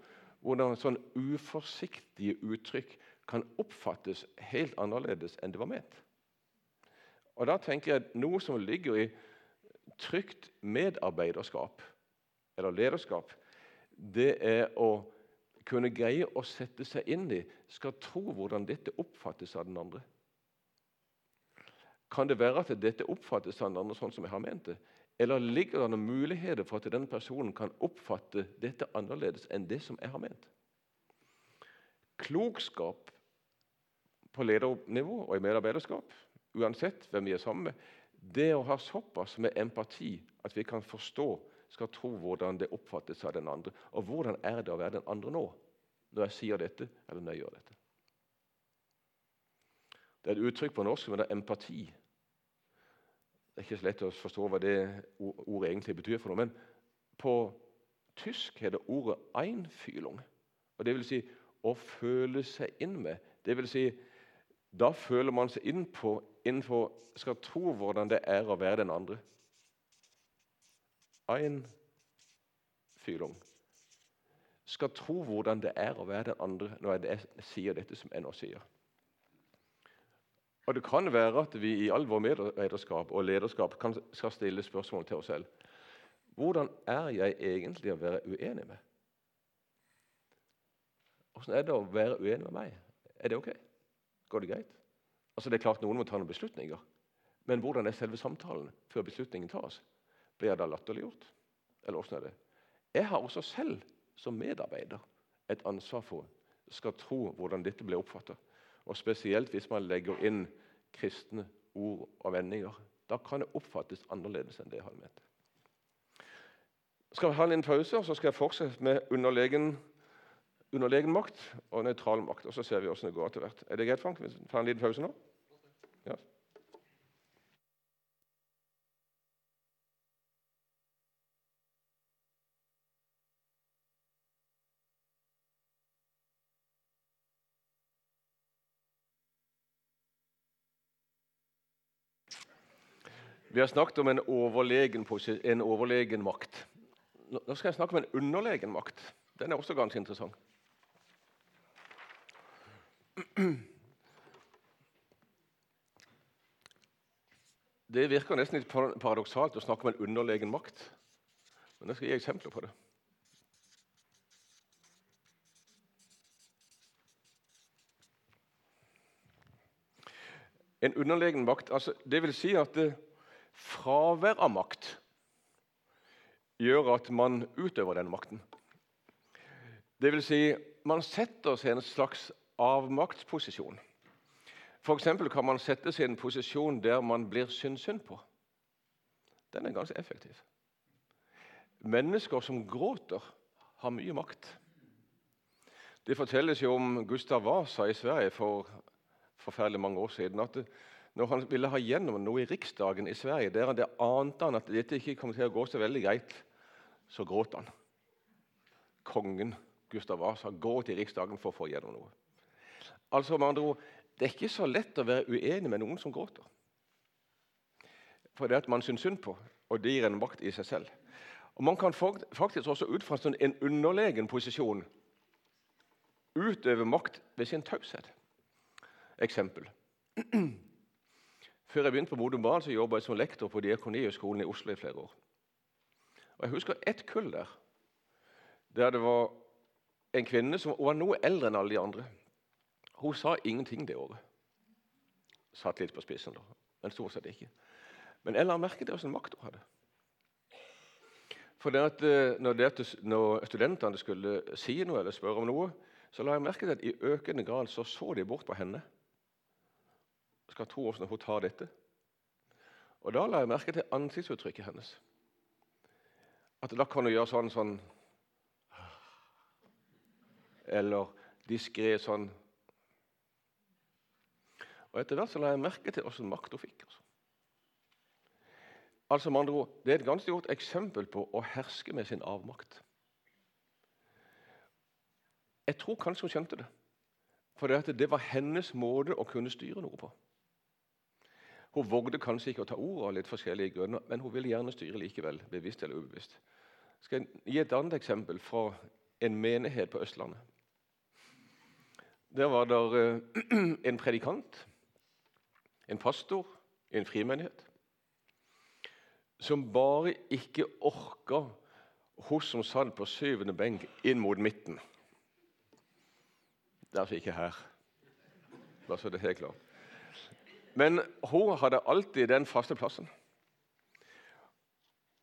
hvordan sånn uforsiktige uttrykk kan oppfattes helt annerledes enn det var ment. Og Da tenker jeg at noe som ligger i trygt medarbeiderskap eller lederskap, det er å kunne greie å sette seg inn i, skal tro hvordan dette oppfattes av den andre. Kan det være at dette oppfattes av den andre sånn som jeg har ment det? Eller ligger det noen muligheter for at den personen kan oppfatte dette annerledes enn det som jeg har ment? Klokskap på ledernivå og i medarbeiderskap, uansett hvem vi er sammen med, det å ha såpass med empati at vi kan forstå skal tro hvordan det oppfattes av den andre. Og hvordan er det å være den andre nå, når jeg sier dette eller når jeg gjør dette? Det er et uttrykk på norsk som er empati. Det er ikke så lett å forstå hva det ordet egentlig betyr. for noe, Men på tysk heter ordet 'einfühlung'. Og det vil si å føle seg inn med. Det vil si, da føler man seg inn på, innenfor Skal tro hvordan det er å være den andre. Einfühlung. Skal tro hvordan det er å være den andre når jeg sier dette som jeg nå sier. Og Det kan være at vi i all vår medlederskap og lederskap kan, skal stille spørsmål til oss selv. Hvordan er jeg egentlig å være uenig med? Hvordan er det å være uenig med meg? Er det ok? Går det greit? Altså det er klart Noen må ta noen beslutninger. Men hvordan er selve samtalen før beslutningen tas? Blir jeg da latterliggjort? Eller åssen er det? Jeg har også selv som medarbeider et ansvar for skal tro hvordan dette blir oppfattet. Og Spesielt hvis man legger inn kristne ord og vendinger. Da kan det oppfattes annerledes enn det jeg har ment. Skal vi ha en pause, og så skal jeg fortsette med underlegen, underlegen makt og nøytral makt. og Så ser vi hvordan det går etter hvert. Er det greit, Frank? Vi tar en liten pause nå? Ja. Vi har snakket om en overlegen, en overlegen makt. Nå skal jeg snakke om en underlegen makt. Den er også ganske interessant. Det virker nesten litt paradoksalt å snakke om en underlegen makt. Men jeg skal gi eksempler på det. En underlegen makt, altså, det vil si at det, fravær av makt gjør at man utøver den makten. Det vil si, man setter seg i en slags avmaktsposisjon. F.eks. kan man sette seg i en posisjon der man blir synd synd på. Den er ganske effektiv. Mennesker som gråter, har mye makt. Det fortelles jo om Gustav Vasa i Sverige for forferdelig mange år siden. at Når han ville ha gjennom noe i Riksdagen i Sverige, der han ante han at dette ikke kom til å gå så veldig greit, så gråt han. Kongen Gustav Vasa gråt i Riksdagen for å få gjennom noe. Altså med andre ord, Det er ikke så lett å være uenig med noen som gråter. For det at man syns synd på, og det gir en makt i seg selv. Og Man kan faktisk også ut fra en underlegen posisjon utøve makt ved sin taushet. Eksempel. Før jeg begynte på Modum Bad, så jobba jeg som lektor på Diakonihøgskolen i Oslo i flere år. Og Jeg husker ett kull der der det var en kvinne som var noe eldre enn alle de andre. Hun sa ingenting det året. Satt litt på spissen, da, men stort sett ikke. Men jeg la merke til hvilken makt hun hadde. For at eh, når, når, studentene skulle si noe eller spørre om noe, så la jeg merke til at i økende grad så, så de bort på henne. Skal tro hvordan hun tar dette. Og da la jeg merke til ansiktsuttrykket hennes. At da kan hun gjøre sånn sånn Eller diskré sånn. Og Etter hvert så la jeg merke til åssen makt hun fikk. Altså. altså med andre ord, Det er et ganske godt eksempel på å herske med sin avmakt. Jeg tror kanskje hun skjønte det. For det, var hennes måte å kunne styre noe på. Hun vågde kanskje ikke å ta ordet av litt forskjellige grunner, men hun ville gjerne styre likevel, bevisst eller ubevisst. Skal jeg gi et annet eksempel fra en menighet på Østlandet. Der var det eh, en predikant, en pastor i en frimenighet, som bare ikke orka hun som satt på syvende benk inn mot midten. Er altså ikke her, bare så det er helt klart. Men hun hadde alltid den faste plassen.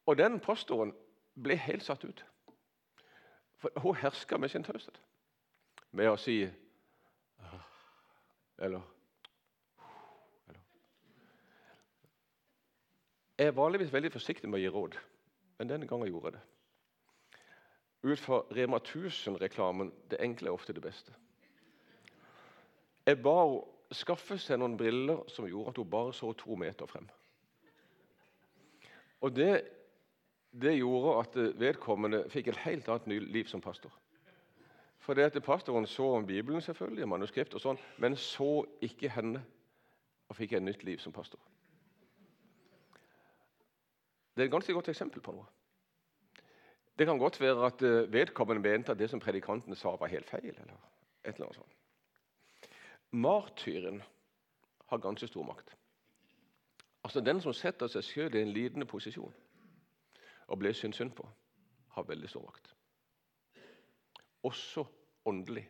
Og den pastoren ble helt satt ut. For hun herska med sin taushet. Med å si eller, eller Jeg er vanligvis veldig forsiktig med å gi råd, men denne gangen gjorde jeg det. Ut fra Rema 1000-reklamen det enkle er ofte det beste. Jeg ba henne skaffe seg noen briller som gjorde at hun bare så to meter frem. Og det, det gjorde at vedkommende fikk et helt annet liv som pastor. For det at Pastoren så Bibelen, selvfølgelig, manuskript og sånn, men så ikke henne og fikk et nytt liv som pastor. Det er et ganske godt eksempel på noe. Det kan godt være at eh, vedkommende mente at det som predikanten sa, var helt feil. eller et eller annet sånt martyren har ganske stor makt. Altså Den som setter seg sjøl i en lidende posisjon og blir synd synd på, har veldig stor makt. Også åndelig.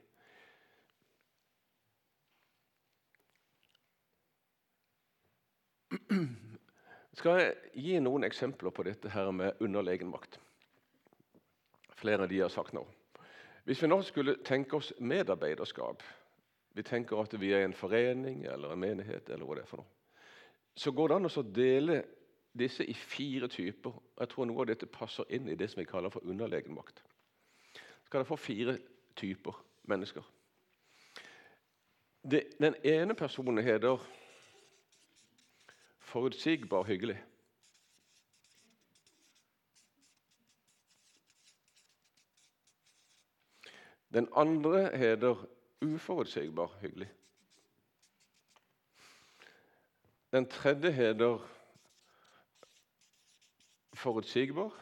Skal jeg gi noen eksempler på dette her med underlegen makt? Flere av de har sagt nå. Hvis vi nå skulle tenke oss medarbeiderskap vi tenker at vi er en forening eller en menighet, eller hva det er for noe. Så går det an å dele disse i fire typer. Jeg tror noe av dette passer inn i det som vi kaller for underlegen makt. Skal dere få fire typer mennesker. Det, den ene personen heter forutsigbar hyggelig. Den andre heter uforutsigbar hyggelig. Den tredje heter forutsigbar.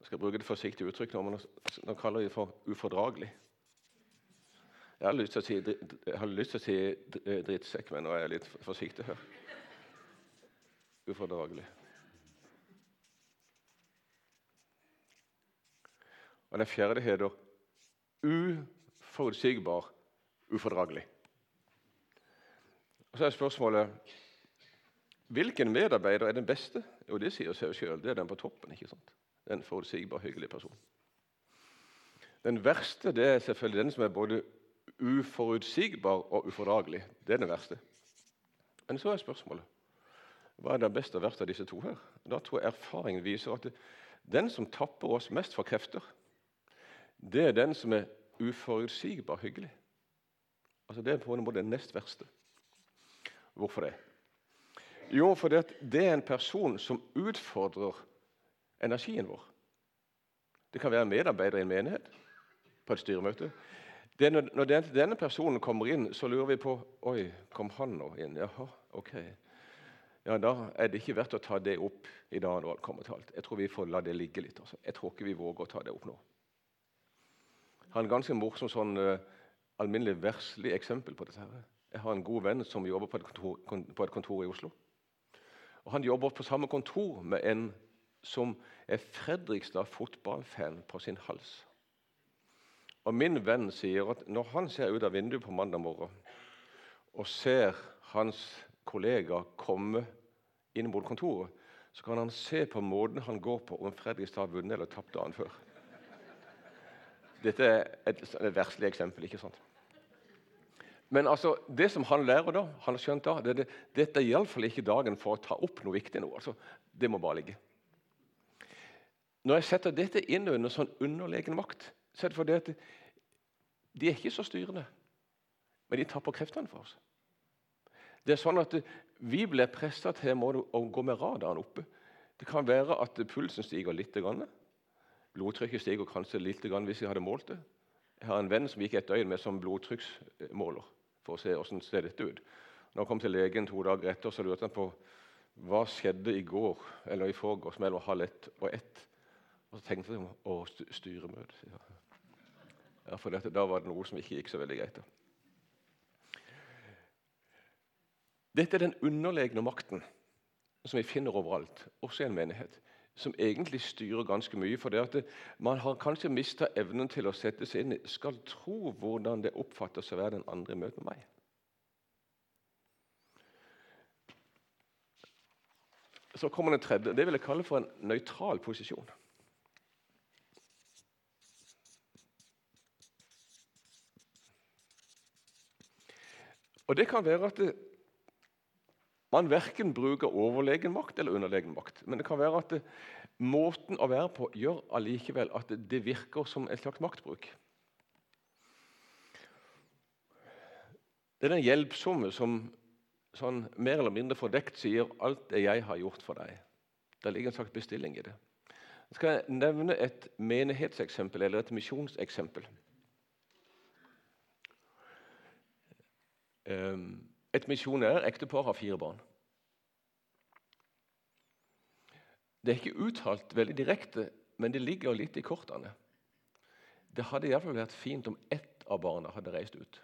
Jeg skal bruke det forsiktige uttrykk nå, men nå kaller det for ufordragelig. Jeg har lyst til å si, til å si drittsekk, men nå er jeg litt forsiktig her. Ufordragelig. Og den fjerde heter uforutsigbar, ufordragelig. Og Så er spørsmålet hvilken medarbeider er den beste? Jo, det sier seg sjøl. Det er den på toppen. ikke sant? Den forutsigbar, hyggelig person. Den verste det er selvfølgelig den som er både uforutsigbar og ufordragelig. Det er den verste. Men så er spørsmålet hva er det beste og verste av disse to her? Da tror jeg erfaringen viser at den som tapper oss mest for krefter, det er den som er uforutsigbar hyggelig. Altså Det er på en måte den nest verste. Hvorfor det? Jo, fordi det er en person som utfordrer energien vår. Det kan være en medarbeider i en menighet, på et styremøte. Det når denne personen kommer inn, så lurer vi på Oi, kom han nå inn? Jaha, ok. Ja, Da er det ikke verdt å ta det opp i dag. når alt kommer til alt. Jeg tror vi får la det ligge litt. Altså. Jeg tror ikke vi våger å ta det opp nå. Har en ganske morsom sånn uh, alminnelig verslig eksempel på dette. her. Jeg har en god venn som jobber på et, kontor, på et kontor i Oslo. Og Han jobber på samme kontor med en som er Fredrikstad fotballfan på sin hals. Og Min venn sier at når han ser ut av vinduet på mandag morgen og ser hans kollega komme inn mot kontoret, så kan han se på måten han går på, om Fredrikstad har vunnet eller tapt dagen før. Dette er et, et verslig eksempel. ikke sant? Men altså, det som han lærer da, han har skjønt da, det, det, dette er iallfall ikke dagen for å ta opp noe viktig nå. altså, Det må bare ligge. Når jeg setter dette inn under sånn underlegen makt, så er det fordi at de er ikke så styrende, men de tapper kreftene for oss. Det er sånn at Vi blir pressa til å gå med radaren oppe. Det kan være at pulsen stiger litt. Blodtrykket stiger kanskje litt hvis jeg hadde målt det. Jeg har en venn som gikk et døgn med som blodtrykksmåler for å se hvordan ser dette ut. Når han kom til legen to dager etter, så lurte han på hva skjedde i går eller i forgårs mellom halv ett og ett. Og så tenkte jeg å styremøte. Ja. Ja, for dette, da var det noe som ikke gikk så veldig greit. Dette er den underlegne makten som vi finner overalt, også i en menighet, som egentlig styrer ganske mye. For det at man har kanskje mista evnen til å sette seg inn i skal tro hvordan det oppfattes å være den andre i møte med meg. Så kommer den tredje. Det vil jeg kalle for en nøytral posisjon. Og Det kan være at det, man verken bruker overlegen makt eller underlegen makt. Men det kan være at det, måten å være på gjør allikevel at det, det virker som en slags maktbruk. Det er den hjelpsomme som sånn mer eller mindre fordekt sier 'alt det jeg har gjort for deg'. Det ligger en slags bestilling i det. Jeg skal nevne et menighetseksempel eller et misjonseksempel. Ehm, et misjonær ektepar har fire barn. Det er ikke uttalt veldig direkte, men det ligger litt i kortene. Det hadde iallfall vært fint om ett av barna hadde reist ut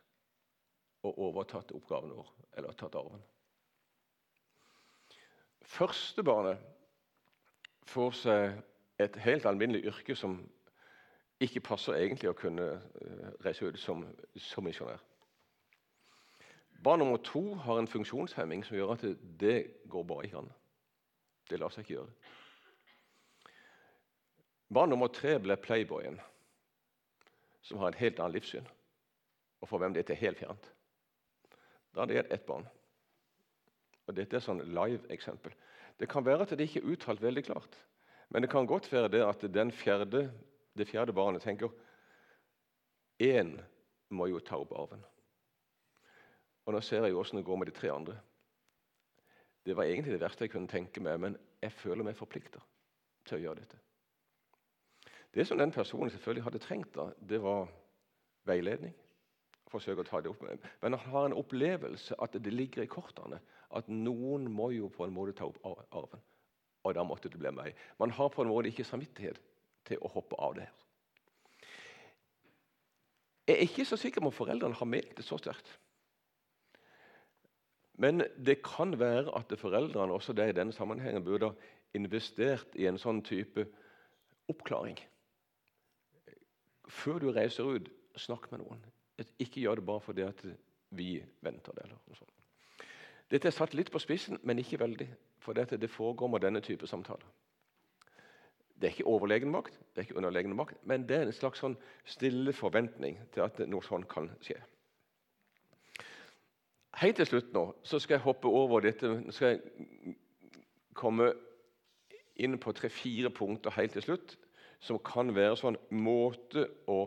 og overtatt oppgaven vår, eller tatt arven. Første barnet får seg et helt alminnelig yrke som ikke passer egentlig å kunne eh, reise ut som, som misjonær. Barn nummer to har en funksjonshemming som gjør at det, det går bare ikke an. Det lar seg ikke gjøre. Barn nummer tre ble playboyen, som har et helt annet livssyn, og for hvem dette er helt fjernt. Da hadde jeg ett barn. Og Dette er sånn live-eksempel. Det kan være at det ikke er uttalt veldig klart. Men det kan godt være det at fjerde, det fjerde barnet tenker én må jo ta opp arven. Og Nå ser jeg jo åssen det går med de tre andre. Det var egentlig det verste jeg kunne tenke meg, men jeg føler meg forplikta til å gjøre dette. Det som den personen selvfølgelig hadde trengt, da, det var veiledning. Forsøke å ta det opp med. Men han har en opplevelse at det ligger i kortene at noen må jo på en måte ta opp arven. Og da måtte det bli meg. Man har på en måte ikke samvittighet til å hoppe av det. her. Jeg er ikke så sikker på om foreldrene har ment det så sterkt. Men det kan være at foreldrene også det i denne sammenhengen burde ha investert i en sånn type oppklaring. Før du reiser ut, snakk med noen. Ikke gjør det bare fordi at vi venter det. eller noe sånt. Dette er satt litt på spissen, men ikke veldig. For dette, det foregår med denne type samtaler. Det er ikke overlegen makt, det er ikke underlegen makt, men det er en slags sånn stille forventning til at noe sånt kan skje. Helt til slutt nå så skal jeg hoppe over dette. Nå skal jeg komme inn på tre-fire punkter helt til slutt som kan være sånn måte å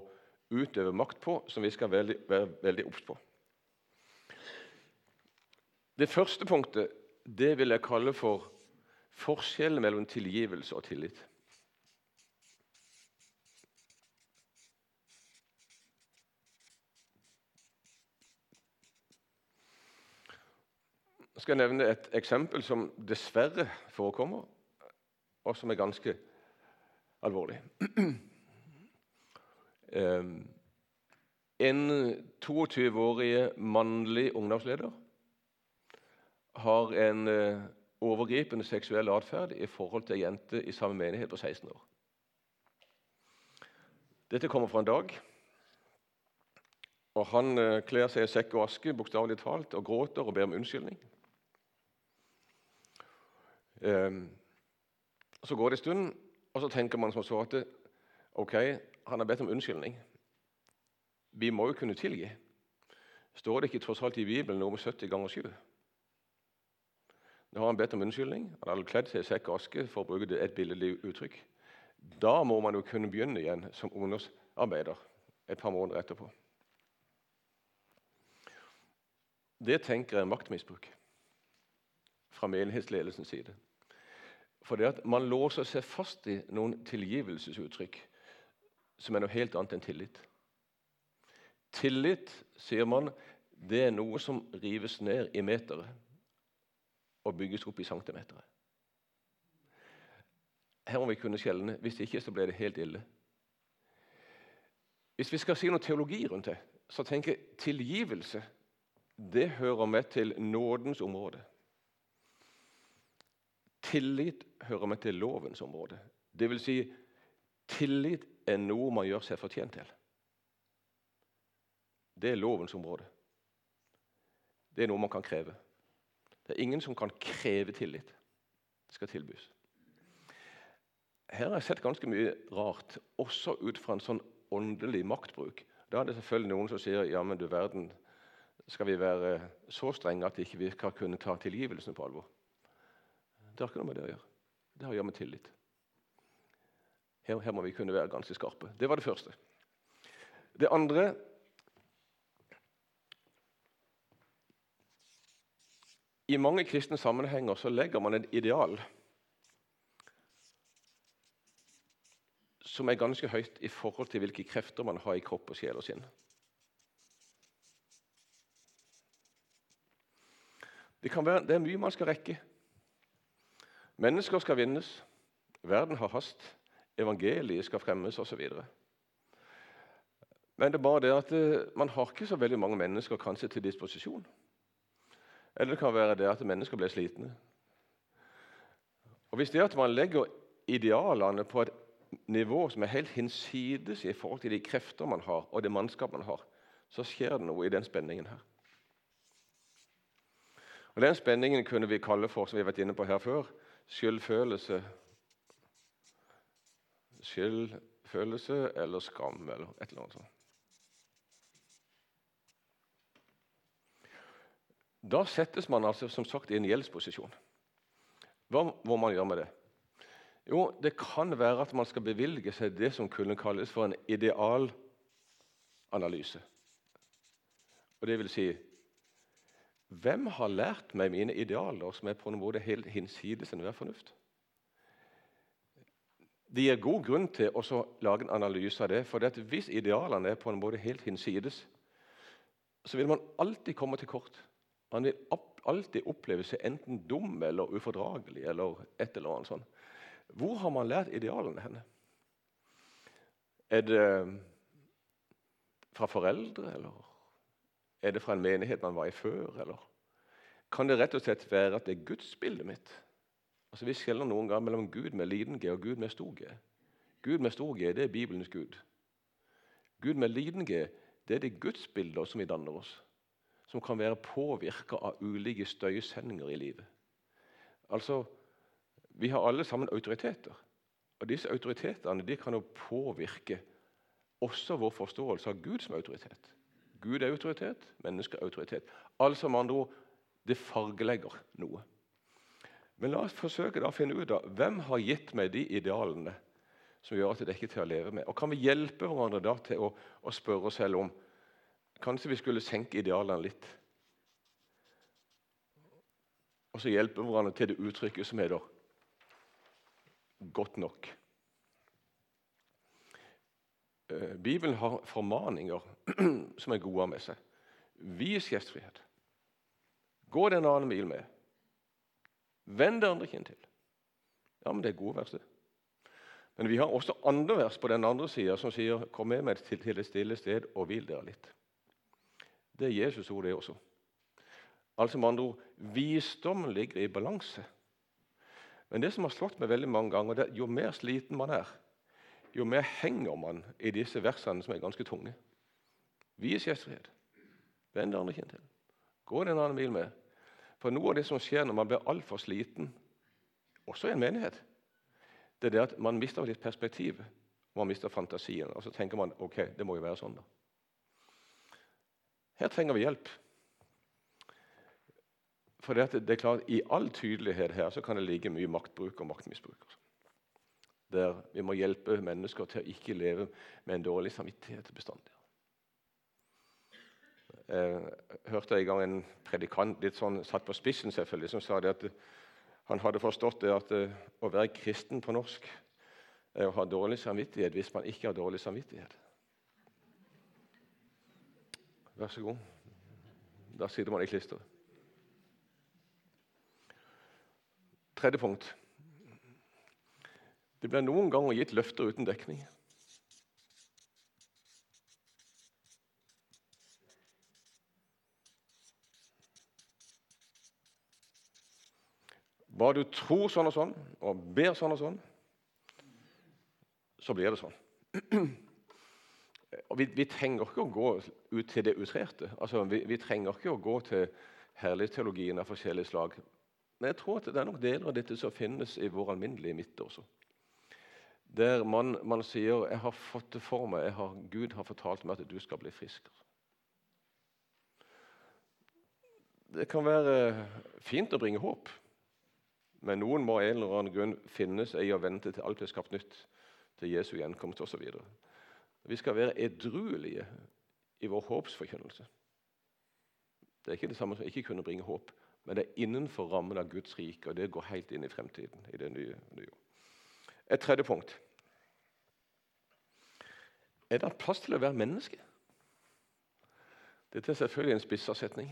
utøve makt på som vi skal veldig, være veldig obs på. Det første punktet det vil jeg kalle for forskjellen mellom tilgivelse og tillit. Jeg skal nevne et eksempel som dessverre forekommer, og som er ganske alvorlig. En 22-årig mannlig ungdomsleder har en eh, overgripende seksuell atferd i forhold til ei jente i samme menighet på 16 år. Dette kommer fra en dag. og Han eh, kler seg i sekk og aske bokstavelig talt, og gråter og ber om unnskyldning. Eh, så går det en stund, og så tenker man som så at ok, han har bedt om unnskyldning. Vi må jo kunne tilgi. Står det ikke tross alt i Bibelen noe om 70 ganger 7? Nå har han bedt om unnskyldning. Han hadde kledd seg i sekk og aske for å bruke et billedlig uttrykk. Da må man jo kunne begynne igjen som ungdomsarbeider et par måneder etterpå. Det tenker jeg er maktmisbruk fra menighetsledelsens side. For det at man låser seg fast i noen tilgivelsesuttrykk som er noe helt annet enn tillit. Tillit, sier man, det er noe som rives ned i meteret og bygges opp i centimeter. Her må vi kunne skjelne. Hvis ikke så blir det helt ille. Hvis vi skal si noe teologi rundt det, så tenker jeg tilgivelse det hører med til nådens område. Tillit hører med til lovens område. Det vil si, tillit er noe man gjør seg fortjent til. Det er lovens område. Det er noe man kan kreve. Det er ingen som kan kreve tillit. Det skal tilbys. Her har jeg sett ganske mye rart, også ut fra en sånn åndelig maktbruk. Da er det selvfølgelig noen som sier ja, men du verden, skal vi være så strenge at vi ikke skal kunne ta tilgivelsen på alvor? Det har ikke noe med det å gjøre. Det har å gjøre med tillit. Her, her må vi kunne være ganske skarpe. Det var det første. Det andre I mange kristne sammenhenger så legger man et ideal som er ganske høyt i forhold til hvilke krefter man har i kropp og sjel og sinn. Det, være, det er mye man skal rekke. Mennesker skal vinnes, verden har hast, evangeliet skal fremmes osv. Men det er bare det at eh, man har ikke så veldig mange mennesker kanskje til disposisjon. Eller det kan være det at mennesker blir slitne. Og Hvis det at man legger idealene på et nivå som er helt hinsides i forhold til de krefter man har, og det mannskap man har, så skjer det noe i den spenningen her. Og Den spenningen kunne vi kalle for som vi har vært inne på her før, skyldfølelse Skyldfølelse eller skam eller et eller annet sånt. Da settes man altså som sagt i en gjeldsposisjon. Hva må man gjøre med det? Jo, Det kan være at man skal bevilge seg det som kunne kalles for en idealanalyse. Og det vil si Hvem har lært meg mine idealer som er på en måte helt hinsides enhver fornuft? Det gir god grunn til å lage en analyse av det. For det hvis idealene er på en måte helt hinsides, så vil man alltid komme til kort. Man vil alltid oppleve seg enten dum eller ufordragelig eller et eller annet sånt. Hvor har man lært idealene henne? Er det fra foreldre, eller er det fra en menighet man var i før? Eller kan det rett og slett være at det er gudsbildet mitt? Altså Vi skjeller noen ganger mellom Gud med liten g og Gud med stor g. Gud med stor g det er Bibelens Gud. Gud med liten g det er de gudsbilder som vi danner oss, som kan være påvirka av ulike støysendinger i livet. Altså, Vi har alle sammen autoriteter. Og Disse autoritetene de kan jo påvirke også vår forståelse av Gud som autoritet. Gud er autoritet, mennesker er autoritet. Altså med andre ord det fargelegger noe. Men la oss forsøke å finne ut av hvem har gitt meg de idealene som gjør at det er ikke til å leve med. Og Kan vi hjelpe hverandre da til å, å spørre oss selv om Kanskje vi skulle senke idealene litt? Og så hjelpe hverandre til det uttrykket som heter 'godt nok'. Eh, Bibelen har formaninger som er gode med seg. Vis gjestfrihet. Gå den annen mil med. Vend det andre kinn til. Ja, men det er gode vers. Men vi har også andre vers på den andre sida som sier 'Kom med meg til, et stille sted og hvil dere litt'. Det er Jesus ord, det også. Altså med andre ord visdommen ligger i balanse. Men det som har slått meg veldig mange ganger, det er jo mer sliten man er, jo mer henger man i disse versene som er ganske tunge. Vis gjestfrihet. Vend det andre kinn til. Gå den andre bil med. For noe av det som skjer når man blir altfor sliten, også i en menighet, det er det at man mister litt perspektiv. Man mister fantasien. Og så tenker man ok, det må jo være sånn, da. Her trenger vi hjelp. For det, er klart, I all tydelighet her så kan det ligge mye maktbruk og maktmisbruk. Der vi må hjelpe mennesker til å ikke leve med en dårlig samvittighet bestandig. Jeg eh, hørte en gang en predikant litt sånn satt på spissen selvfølgelig, som sa det at han hadde forstått det at eh, å være kristen på norsk er å ha dårlig samvittighet hvis man ikke har dårlig samvittighet. Vær så god. Da sitter man i klisteret. Tredje punkt. Det ble noen ganger gitt løfter uten dekning. Bare du tror sånn og sånn og ber sånn og sånn, så blir det sånn. Og vi, vi, trenger ikke å gå ut til det utrerte. Altså, vi, vi, trenger ikke å gå til herlighetsteologien av forskjellige slag. Men jeg tror at det er nok deler av dette som finnes i vår alminnelige midte også. Der man, man sier 'Jeg har fått det for meg. Har, Gud har fortalt meg at du skal bli frisk'. Det kan være fint å bringe håp. Men noen må av en eller annen grunn finnes i å vente til alt er skapt nytt, til Jesu gjenkomst osv. Vi skal være edruelige i vår håpsforkynnelse. Det er ikke det samme som ikke kunne bringe håp, men det er innenfor rammen av Guds rike, og det går helt inn i fremtiden. i det nye. nye. Et tredje punkt. Er det plass til å være menneske? Dette er selvfølgelig en spissa setning.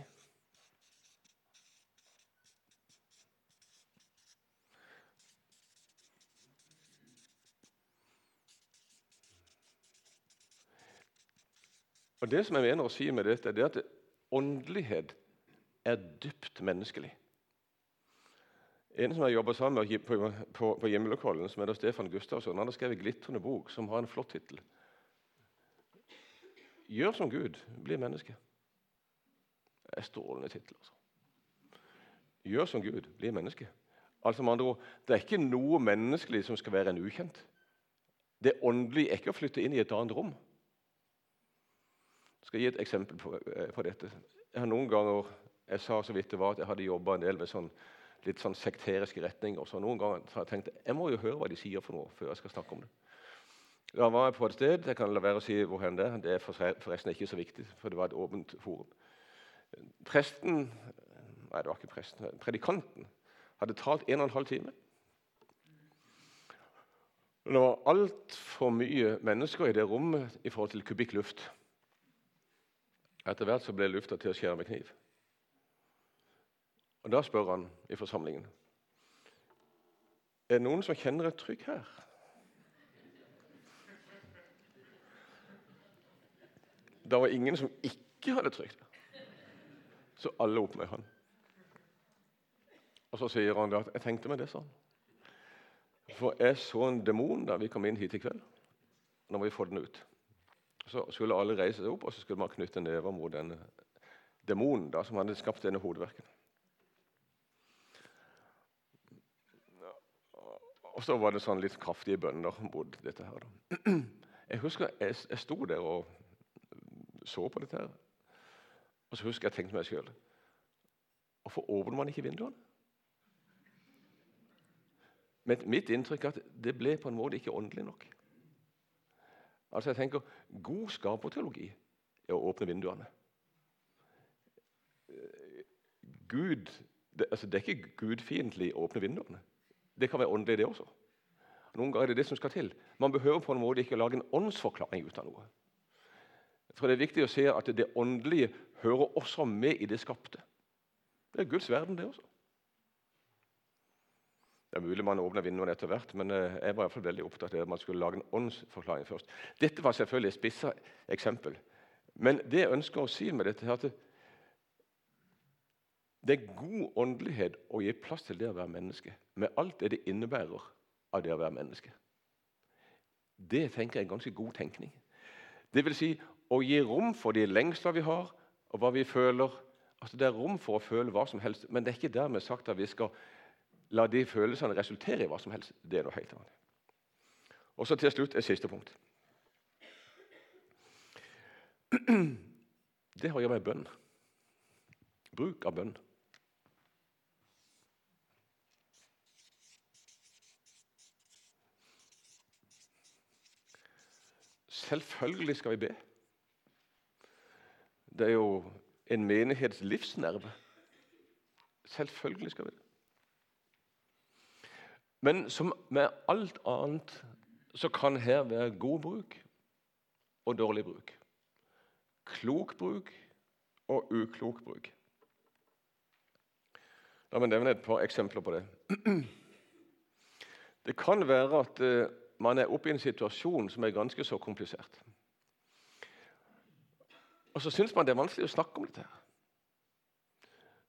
Og Det som jeg mener å si med dette, det er at åndelighet er dypt menneskelig. En som jeg jobber sammen med på, på, på Hjemmelokallen, som heter Stefan Gustavsson, han har skrevet en glitrende bok som har en flott tittel. 'Gjør som Gud, bli menneske'. Det er strålende tittel. Altså. gjør som Gud, bli menneske. Altså med andre ord, Det er ikke noe menneskelig som skal være en ukjent. Det åndelige er ikke å flytte inn i et annet rom. Jeg skal gi et eksempel på, eh, på dette. Jeg har noen ganger, jeg sa så vidt det var at jeg hadde jobba en del med sånn, litt sånn sekteriske retninger. Så noen ganger så har jeg tenkt jeg må jo høre hva de sier for noe før jeg skal snakke om det. Da var jeg på et sted. Jeg kan la være å si hvor hen det er. Det er forresten ikke så viktig, for det var et åpent forum. Presten Nei, det var ikke presten. Predikanten hadde talt en og en halv time. Det var altfor mye mennesker i det rommet i forhold til kubikk luft. Etter hvert så ble lufta til å skjære med kniv. Og Da spør han i forsamlingen er det noen som kjenner et trykk her. Det var ingen som ikke hadde trykt. Så alle opp med han. Og så sier han at 'jeg tenkte meg det sånn'. For jeg så en demon da vi kom inn hit i kveld. Nå må vi få den ut. Så skulle alle reise seg opp, og så skulle man knytte never mot denne demonen da, som hadde skapt denne hodeverken. Og så var det sånn litt kraftige bønner mot dette her. Da. Jeg husker jeg, jeg sto der og så på dette. her. Og så husker jeg tenkte meg sjøl Hvorfor åpner man ikke vinduene? Men mitt inntrykk er at det ble på en måte ikke åndelig nok. Altså jeg tenker, God skaperteologi er å åpne vinduene. Gud, det, altså det er ikke gudfiendtlig å åpne vinduene. Det kan være åndelig, det også. Noen ganger er det det som skal til. Man behøver på en måte ikke lage en åndsforklaring ut av noe. Tror Det er viktig å se at det åndelige hører også med i det skapte. Det er Guds verden, det også. Det er mulig man åpner vinduene etter hvert, men eh, jeg var i hvert fall veldig opptatt av at man skulle lage en åndsforklaring først. Dette var selvfølgelig et spissa eksempel. Men det jeg ønsker å si med dette, er at det er god åndelighet å gi plass til det å være menneske, med alt det det innebærer av det å være menneske. Det tenker jeg er ganske god tenkning. Det vil si å gi rom for de lengsler vi har, og hva vi føler. Altså Det er rom for å føle hva som helst, men det er ikke dermed sagt at vi skal la de følelsene resultere i hva som helst. Det er noe helt annet. Og så til slutt et siste punkt. Det har å gjøre med bønn. Bruk av bønn. Selvfølgelig skal vi be. Det er jo en menighets livsnerve. Selvfølgelig skal vi det. Men som med alt annet så kan her være god bruk og dårlig bruk. Klok bruk og uklok bruk. La meg nevne et par eksempler på det. Det kan være at eh, man er oppe i en situasjon som er ganske så komplisert. Og så syns man det er vanskelig å snakke om dette.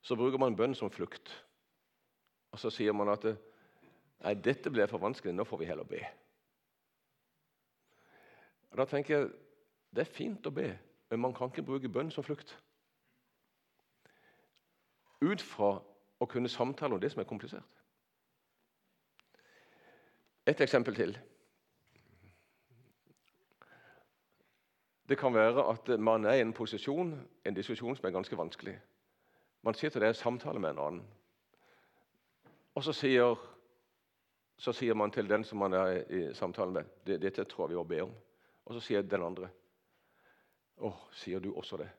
Så bruker man bønn som flukt. Og så sier man at Nei, dette ble for vanskelig. Nå får vi heller be. Og Da tenker jeg det er fint å be, men man kan ikke bruke bønn som flukt. Ut fra å kunne samtale om det som er komplisert. Et eksempel til. Det kan være at man er i en posisjon, en diskusjon som er ganske vanskelig. Man sitter der og samtale med en annen, og så sier så sier man til den som man er i samtale med det, 'Dette tror vi må be om.' Og så sier den andre, 'Å, sier du også det?'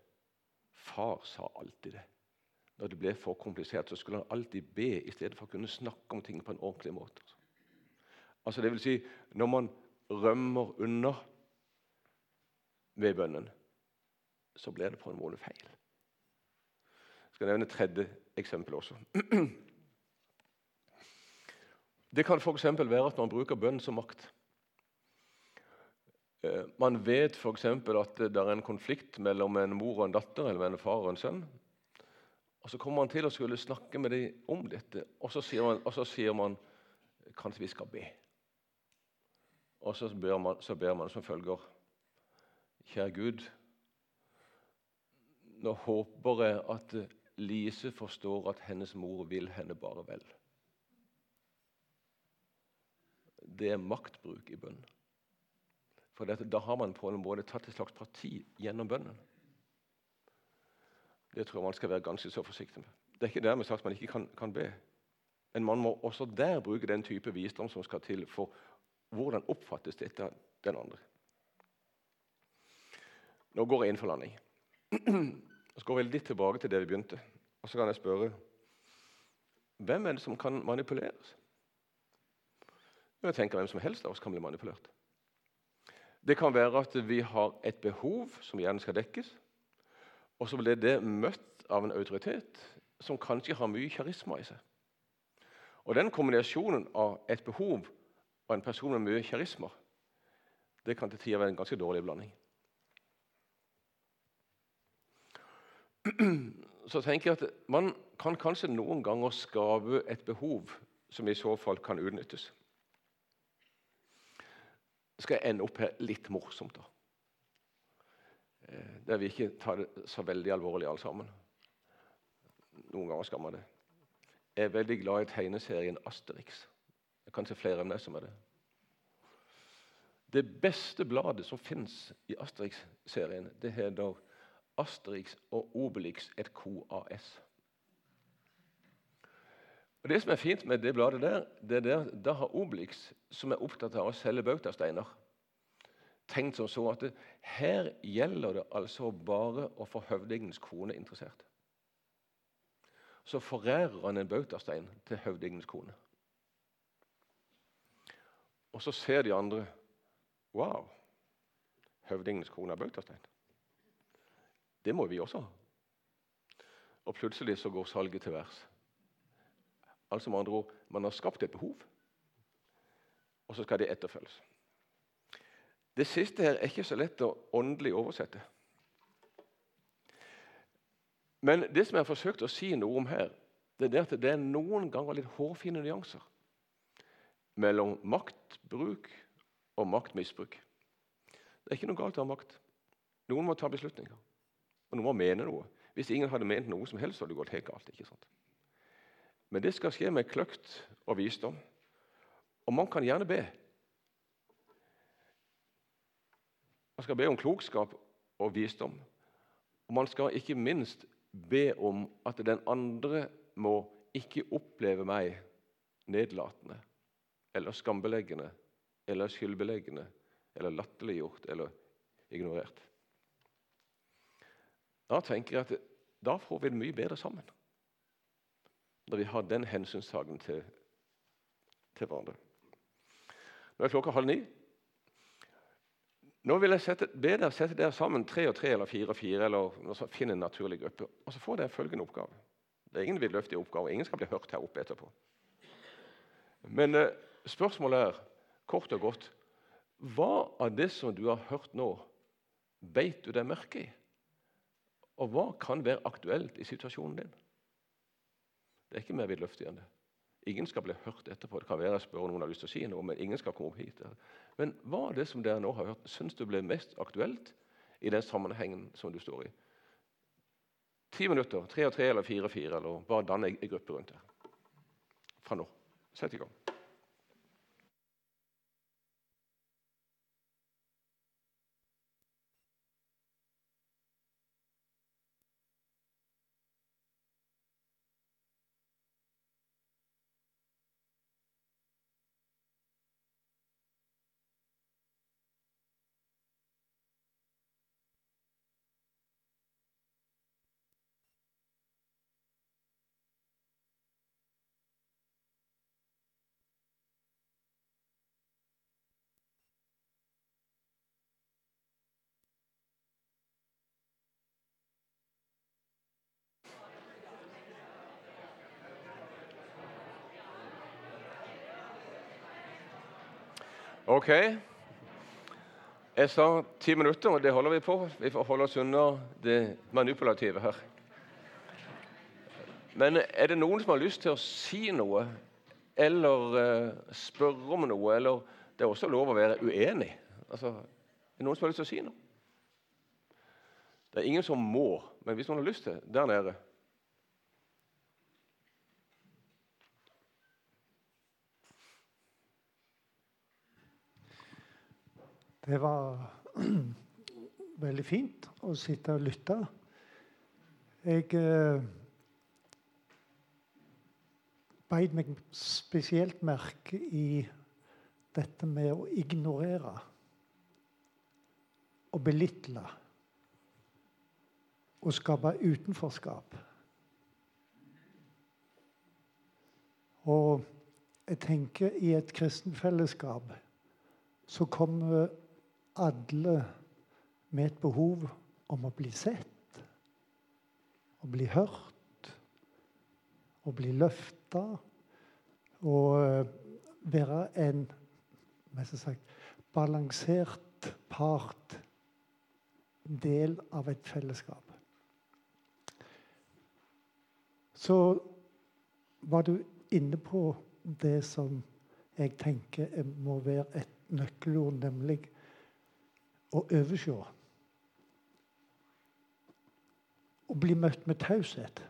Far sa alltid det. Når det ble for komplisert, så skulle han alltid be i stedet for å kunne snakke om ting på en ordentlig måte. Altså det vil si, Når man rømmer unna ved bønnen, så blir det på en måte feil. Jeg skal nevne et tredje eksempel også. Det kan f.eks. være at man bruker bønn som makt. Eh, man vet f.eks. at det er en konflikt mellom en mor og en datter eller en far og en sønn. Og Så kommer man til å skulle snakke med dem om dette, og så sier man, så sier man kanskje vi skal be. Og så ber man, så ber man som følger Kjære Gud, nå håper jeg at Lise forstår at hennes mor vil henne bare vel. Det er maktbruk i bønnen. For dette, da har man på en måte tatt et slags parti gjennom bønnen. Det tror jeg man skal være ganske så forsiktig med. Det er ikke dermed sagt man ikke kan, kan be. Men man må også der bruke den type visdom som skal til for hvordan oppfattes dette den andre. Nå går jeg inn for landing. Så går vi litt tilbake til det vi begynte. Og så kan jeg spørre hvem er det som kan manipuleres? Jeg tenker Hvem som helst av oss kan bli manipulert. Det kan være at vi har et behov som gjerne skal dekkes. Og så blir det møtt av en autoritet som kanskje har mye karisma i seg. Og Den kombinasjonen av et behov og en person med mye karisma det kan til tider være en ganske dårlig blanding. Så tenker jeg at Man kan kanskje noen ganger skape et behov som i så fall kan utnyttes. Skal jeg ende opp her litt morsomt, da? Eh, der vi ikke tar det så veldig alvorlig alle sammen. Noen ganger skal man det. Jeg er veldig glad i tegneserien Asterix. Det er kanskje flere enn meg som er det. Det beste bladet som fins i Asterix-serien, det heter Asterix og Obelix et KAS. AS. Og Det som er fint med det bladet der, det er der, da har Obelix, som er opptatt av å selge bautasteiner, tenkt som så at det, her gjelder det altså bare å få høvdingens kone interessert. Så forærer han en bautastein til høvdingens kone. Og så ser de andre Wow! Høvdingens kone har bautastein. Det må vi også. Og plutselig så går salget til værs. Altså med andre ord, Man har skapt et behov, og så skal det etterfølges. Det siste her er ikke så lett å åndelig oversette. Men det som jeg har forsøkt å si noe om her, det er at det er noen ganger litt hårfine nyanser mellom maktbruk og maktmisbruk. Det er ikke noe galt å ha makt. Noen må ta beslutninger, og noen må mene noe. Hvis ingen hadde ment noe som helst, hadde det gått helt galt. ikke sant? Men det skal skje med kløkt og visdom. Og man kan gjerne be. Man skal be om klokskap og visdom. Og man skal ikke minst be om at den andre må ikke oppleve meg nedlatende eller skambeleggende eller skyldbeleggende eller latterliggjort eller ignorert. Da tenker jeg at da får vi det mye bedre sammen. Når vi har den hensynstagen til, til hverandre. Nå er klokka halv ni. Nå vil jeg sette, be dere sette dere sammen tre og tre eller fire og fire. eller Finne en naturlig gruppe. Og så får dere følgende oppgave. Det er ingen vidløftige oppgaver. Ingen skal bli hørt her oppe etterpå. Men eh, spørsmålet er kort og godt Hva av det som du har hørt nå, beit du deg merke i? Og hva kan være aktuelt i situasjonen din? Det er ikke mer vidløftig enn det. Ingen skal bli hørt etterpå. Det kan være jeg spør noen har lyst til å si noe, men ingen skal komme opp hit. Men hva er det som dere nå har hørt, syns du ble mest aktuelt i den sammenhengen som du står i? Ti minutter, tre og tre eller fire og fire, eller bare danne ei gruppe rundt deg. Fra nå. Sett i gang. Ok. Jeg sa ti minutter, og det holder vi på. Vi får holde oss unna det manipulative her. Men er det noen som har lyst til å si noe, eller uh, spørre om noe? Eller det er også lov å være uenig. Altså, er det noen som har lyst til å si noe? Det er ingen som må, men hvis noen har lyst til der nede Det var veldig fint å sitte og lytte. Jeg eh, beit meg spesielt merke i dette med å ignorere og belittle og skape utenforskap. Og jeg tenker i et kristenfellesskap så kommer alle med et behov om å bli sett, å bli hørt, å bli løfta og eh, være en sagt, balansert part, del av et fellesskap. Så var du inne på det som jeg tenker må være et nøkkelord, nemlig å overse. Å bli møtt med taushet.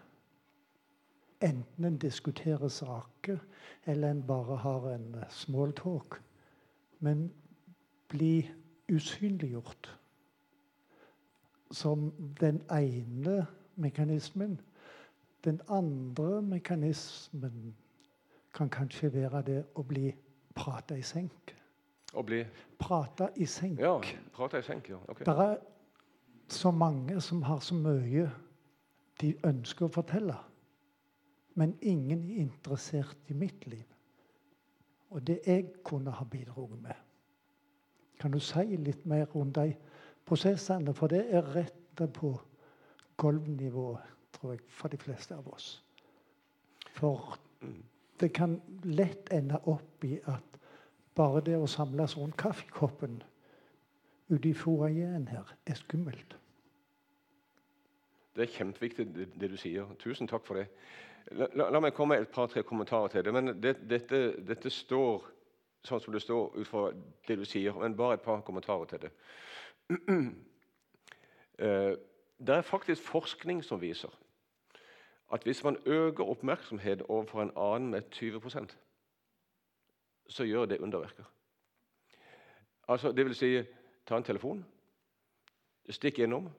Enten en diskuterer saker, eller en bare har en small talk. Men bli usynliggjort som den ene mekanismen. Den andre mekanismen kan kanskje være det å bli prata i senk. Å bli Prate i senk. Ja, prate i senk, ja. Okay. Det er så mange som har så mye de ønsker å fortelle. Men ingen er interessert i mitt liv. Og det jeg kunne ha bidratt med. Kan du si litt mer om de prosessene? For det er rett på gulvnivå, tror jeg, for de fleste av oss. For det kan lett ende opp i at bare det å samles rundt kaffekoppen ute i foajeen her er skummelt. Det er kjempeviktig det, det, du sier. Tusen takk for det. La, la, la meg komme med et par-tre kommentarer til det. men det, dette, dette, står sånn som det står ut fra det du sier, men bare et par kommentarer til det. Eh, det er faktisk forskning som viser at hvis man øker oppmerksomhet overfor en annen med 20 så gjør det underverker. Altså, det vil si ta en telefon, stikk innom,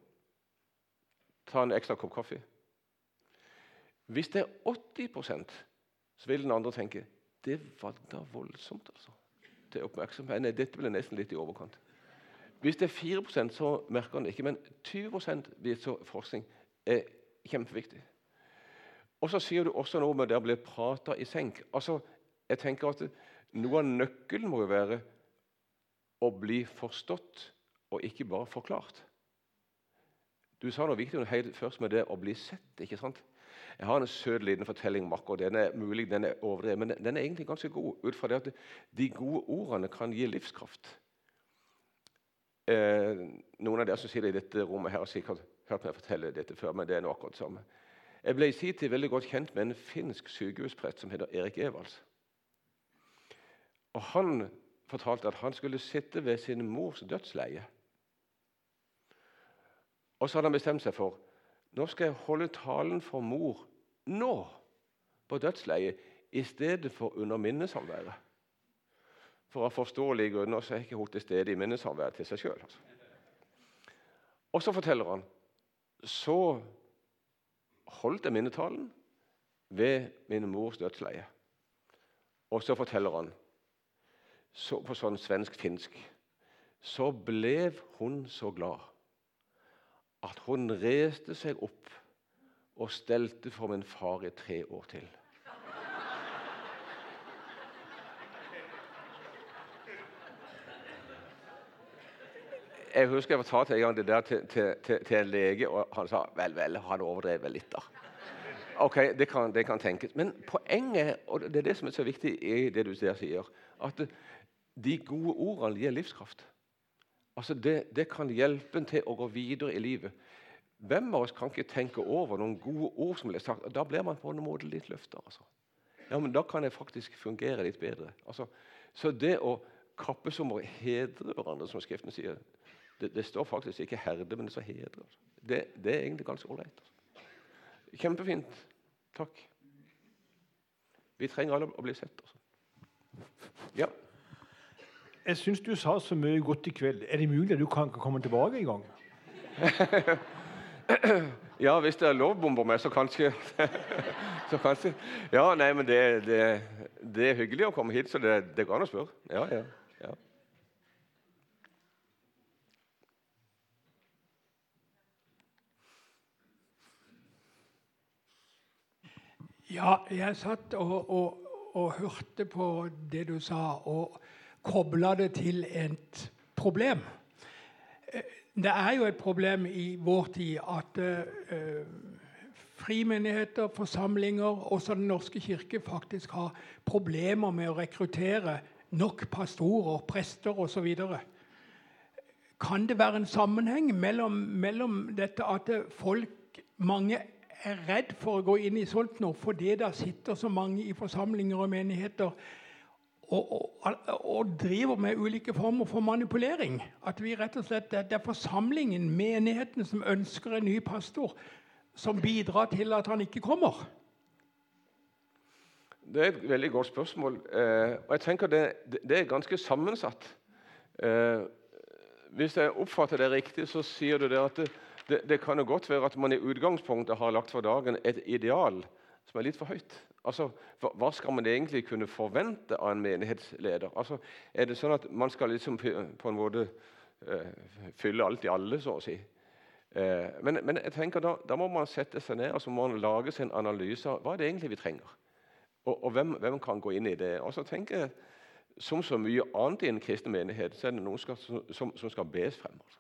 ta en ekstra kopp kaffe. Hvis det er 80% så vil den andre tenke det var da voldsomt. altså. Til oppmerksomhet. Nei, dette ble nesten litt i overkant. Hvis det er 4% så merker han det ikke. Men 20% viser forskning er kjempeviktig. Og så sier du også noe med det å bli prata i senk. Altså, jeg tenker at noe av nøkkelen må jo være å bli forstått og ikke bare forklart. Du sa noe viktig helt først med det å bli sett. ikke sant? Jeg har en søt liten fortelling om akkurat Den er mulig den er overdrevet, men den er egentlig ganske god. ut fra det at De gode ordene kan gi livskraft. Eh, noen av dere som sitter i dette rommet her har sikkert hørt meg fortelle dette før. men det er noe akkurat samme. Jeg ble i sin tid veldig godt kjent med en finsk sykehusprest som heter Erik Evalds. Og Han fortalte at han skulle sitte ved sin mors dødsleie. Og så hadde han bestemt seg for nå skal jeg holde talen for mor nå, på dødsleiet, i stedet for under minnesamværet. For av forståelige grunner så er ikke hun til stede i minnesamværet til seg sjøl. Altså. Og så forteller han så holdt jeg minnetalen ved min mors dødsleie. Og så forteller han så på sånn svensk-finsk, så ble hun så glad at hun reiste seg opp og stelte for min far i tre år til. Jeg husker jeg fortalte en gang det der til, til, til, en lege, og han sa vel, vel, han overdrev vel litt. da. Ok, det kan, det kan, tenkes. Men poenget, og det er det som er så viktig i det du der sier, at de gode ordene gir livskraft. Altså det, det, kan hjelpe en til å gå videre i livet. Hvem av oss kan ikke tenke over noen gode ord som blir sagt? Da blir man på en måte litt løfta. Altså. Ja, men da kan jeg faktisk fungere litt bedre. Altså, så det å kappes om å hedre hverandre, som Skriften sier Det, det står faktisk ikke 'herde', men det står 'hedre'. Altså. Det, det, er egentlig ganske ålreit. Altså. Kjempefint. Takk. Vi trenger alle å bli sett. Altså. Ja. Jeg syns du sa så mye godt i kveld. Er det mulig at du kan, kan komme tilbake en gang? ja, hvis det er lovbomber med, så kanskje. så kanskje. Ja, nei, men det, det, det, er hyggelig å komme hit, så det, det går an å spørre. Ja, ja, ja. Ja, jeg satt og, og, og, hørte på det du sa, og kobla det til et problem. Eh, det er jo et problem i vår tid at uh, frimenigheter, forsamlinger, også Den norske kirke, faktisk har problemer med å rekruttere nok pastorer, prester osv. Kan det være en sammenheng mellom, mellom dette at folk, mange er redd for å gå inn i sånt nå fordi det sitter så mange i forsamlinger og menigheter og, og, driver med ulike former for manipulering. At vi rett og slett, Det er forsamlingen, menigheten, som ønsker en ny pastor, som bidrar til at han ikke kommer. Det er et veldig godt spørsmål. Eh, og jeg tenker det, det er ganske sammensatt. Eh, hvis jeg oppfatter det riktig, så sier du det at det, det, det, kan jo godt være at man i utgangspunktet har lagt for dagen et ideal som er litt for høyt. Altså, Hva skal man egentlig kunne forvente av en menighetsleder? Altså, Er det sånn at man skal liksom på en måte uh, fylle alt i alle, så å si? Uh, men, men, jeg tenker da, da, må man sette seg ned og så må man lage sin analyse av hva er det egentlig vi trenger. Og, og hvem, hvem, kan gå inn i det? Og så tenker jeg, Som så mye annet i en kristen menighet så er det noen skal, som, som, skal bes frem. Altså.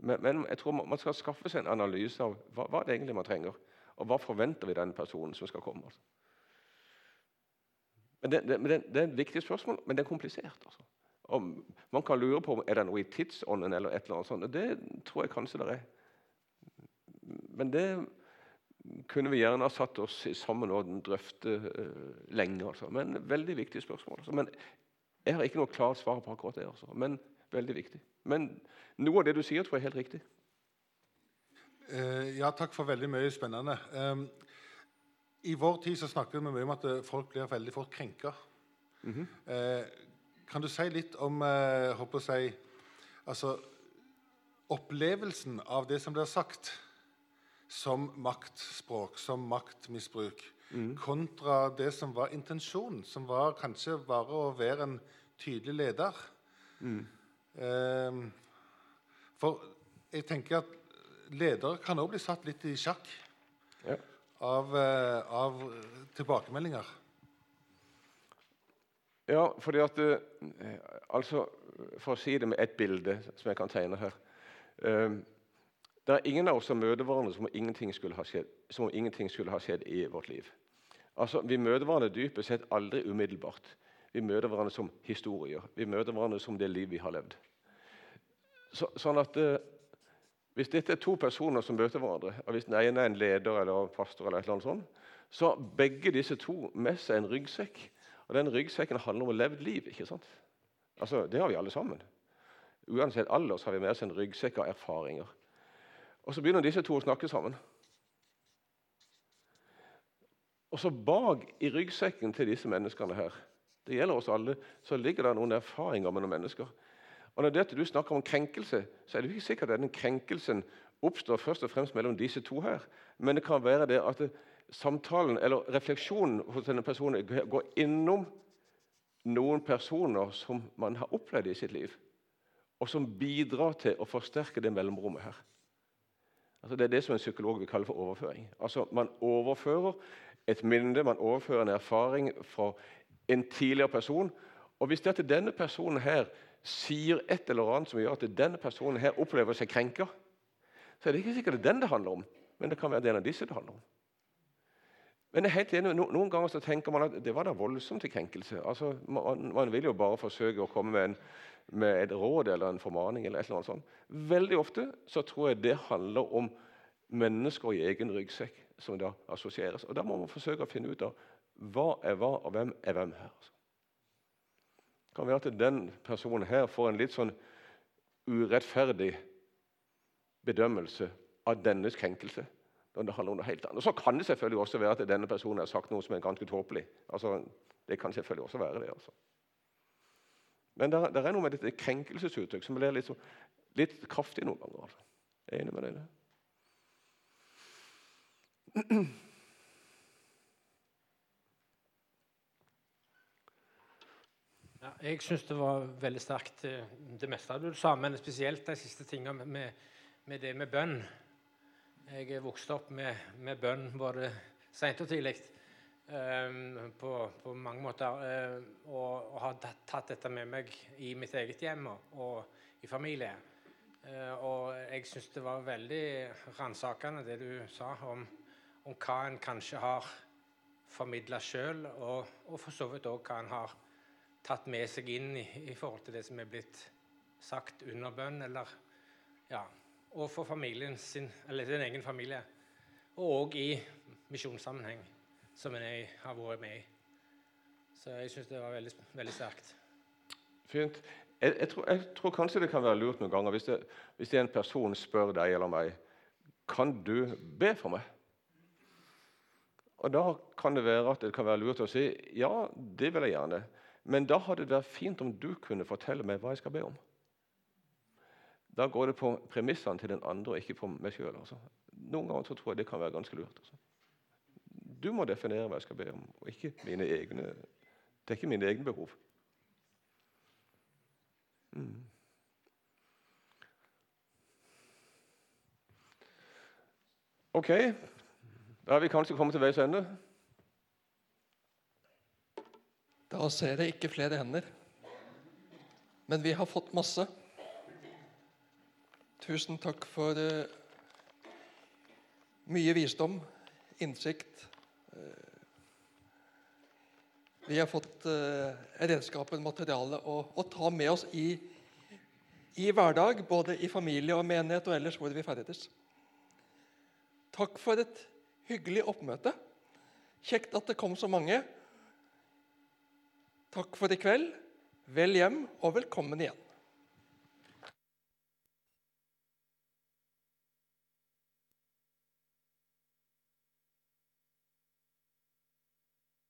Men, men, jeg tror man skal skaffe seg en analyse av hva, hva det egentlig man trenger. Og hva forventer vi den personen som skal komme? Altså. Men det, det, det, det, er et viktig spørsmål, men det er komplisert. Altså. Om, man kan lure på om er det noe i tidsånden eller et eller annet sånt. Det tror jeg kanskje det er. Men det kunne vi gjerne ha satt oss sammen og drøfte uh, lenge. Altså. Men veldig viktig spørsmål. Altså. Men jeg har ikke noe klart svar på akkurat det. Altså. Men veldig viktig. Men noe av det du sier, tror jeg er helt riktig. Uh, ja, takk for veldig mye spennende. Um, I vår tid så snakker vi mye om at eh, folk blir veldig fort krenka. Mm -hmm. eh, kan du si litt om eh, håper å si, altså, opplevelsen av det som blir sagt, som maktspråk, som maktmisbruk, mm. kontra det som var intensjonen, som var kanskje bare å være en tydelig leder? Mm. Eh, for jeg tenker at ledere kan også bli satt litt i sjakk ja. Av, uh, av, tilbakemeldinger. Ja, fordi at uh, altså, For å si det med ett bilde som jeg kan tegne her uh, Det er ingen av oss som møter hverandre som om ingenting skulle ha skjedd, ingenting skulle ha skjedd i vårt liv. Altså, Vi møter hverandre dypest sett aldri umiddelbart. Vi møter hverandre som historier. Vi møter hverandre som det liv vi har levd. Så, sånn at eh, Hvis dette er to personer som møter hverandre, og hvis den ene er en leder eller pastor, eller et eller annet sånt, så begge disse to med seg en ryggsekk. Og den ryggsekken handler om å levd liv. ikke sant? Altså, Det har vi alle sammen. Uansett alder så har vi med oss en ryggsekk av erfaringer. Og Så begynner disse to å snakke sammen. Og så bak i ryggsekken til disse menneskene her det gjelder oss alle, så ligger det noen erfaringer med noen mennesker. Og Når dette du snakker om krenkelse, så er det ikke sikkert at den krenkelsen oppstår først og fremst mellom disse to her. Men det kan være det at samtalen eller refleksjonen hos denne personen går innom noen personer som man har opplevd i sitt liv, og som bidrar til å forsterke det mellomrommet her. Altså det er det som en psykolog vil kalle for overføring. Altså Man overfører et minne, man overfører en erfaring fra en tidligere person. Og hvis det at denne personen her sier et eller annet som gjør at denne personen her opplever seg krenka, så er det ikke sikkert det er den det handler om, men det kan være den av disse det handler om. Men jeg er helt enig, Noen ganger så tenker man at det var da voldsomt til krenkelse. Altså, man, man, vil jo bare forsøke å komme med, en, med, et råd eller en formaning. eller et eller annet sånt. Veldig ofte så tror jeg det handler om mennesker i egen ryggsekk som da assosieres. Og Da må man forsøke å finne ut av hva er hva, og hvem er hvem her. Det kan være at den personen her får en litt sånn urettferdig bedømmelse av dennes krenkelse. når det handler om noe helt annet. Og Så kan det selvfølgelig også være at denne personen har sagt noe som er ganske tåpelig. Altså, det kan selvfølgelig også være det. altså. Men det er noe med dette krenkelsesuttrykk som blir litt, så, litt kraftig noen ganger. Altså. Jeg er enig med deg i det. Ja, jeg syns det var veldig sterkt, eh, det meste du sa, men spesielt de siste tingene med, med, det med bønn. Jeg er vokst opp med, med bønn både seint og tidlig um, på, på, mange måter. Um, og, og, har tatt dette med meg i mitt eget hjem og, og i familie. Uh, og jeg syns det var veldig ransakende det du sa om, om hva en kanskje har formidla sjøl, og, og, for så vidt òg hva en har tatt med seg inn i, i, forhold til det som er blitt sagt under bønn, eller ja, og for familien sin, eller sin egen familie. Og òg i misjonssammenheng, som jeg har vært med i. Så jeg syns det var veldig, veldig sterkt. Fint. Jeg, jeg, tror, jeg, tror, kanskje det kan være lurt noen ganger hvis, det, hvis en person spør deg eller meg kan du be for meg. Og Da kan det være at det kan være lurt å si ja, det vil jeg gjerne. Men da hadde det vært fint om du kunne fortelle meg hva jeg skal be om. Da går det på premissene til den andre og ikke på meg sjøl. Altså. Noen ganger så tror jeg det kan være ganske lurt. Altså. Du må definere hva jeg skal be om, og ikke mine egne, det er ikke mine egne behov. Mm. Ok, da er vi kanskje kommet til veis ende. Da ser jeg ikke flere hender. Men vi har fått masse. Tusen takk for uh, mye visdom, innsikt. Uh, vi har fått uh, redskapen, materiale, å, å, ta med oss i, i hverdag, både i familie og menighet og ellers hvor vi ferdes. Takk for et hyggelig oppmøte. Kjekt at det kom så mange. Takk for i kveld. Vel hjem og velkommen igjen.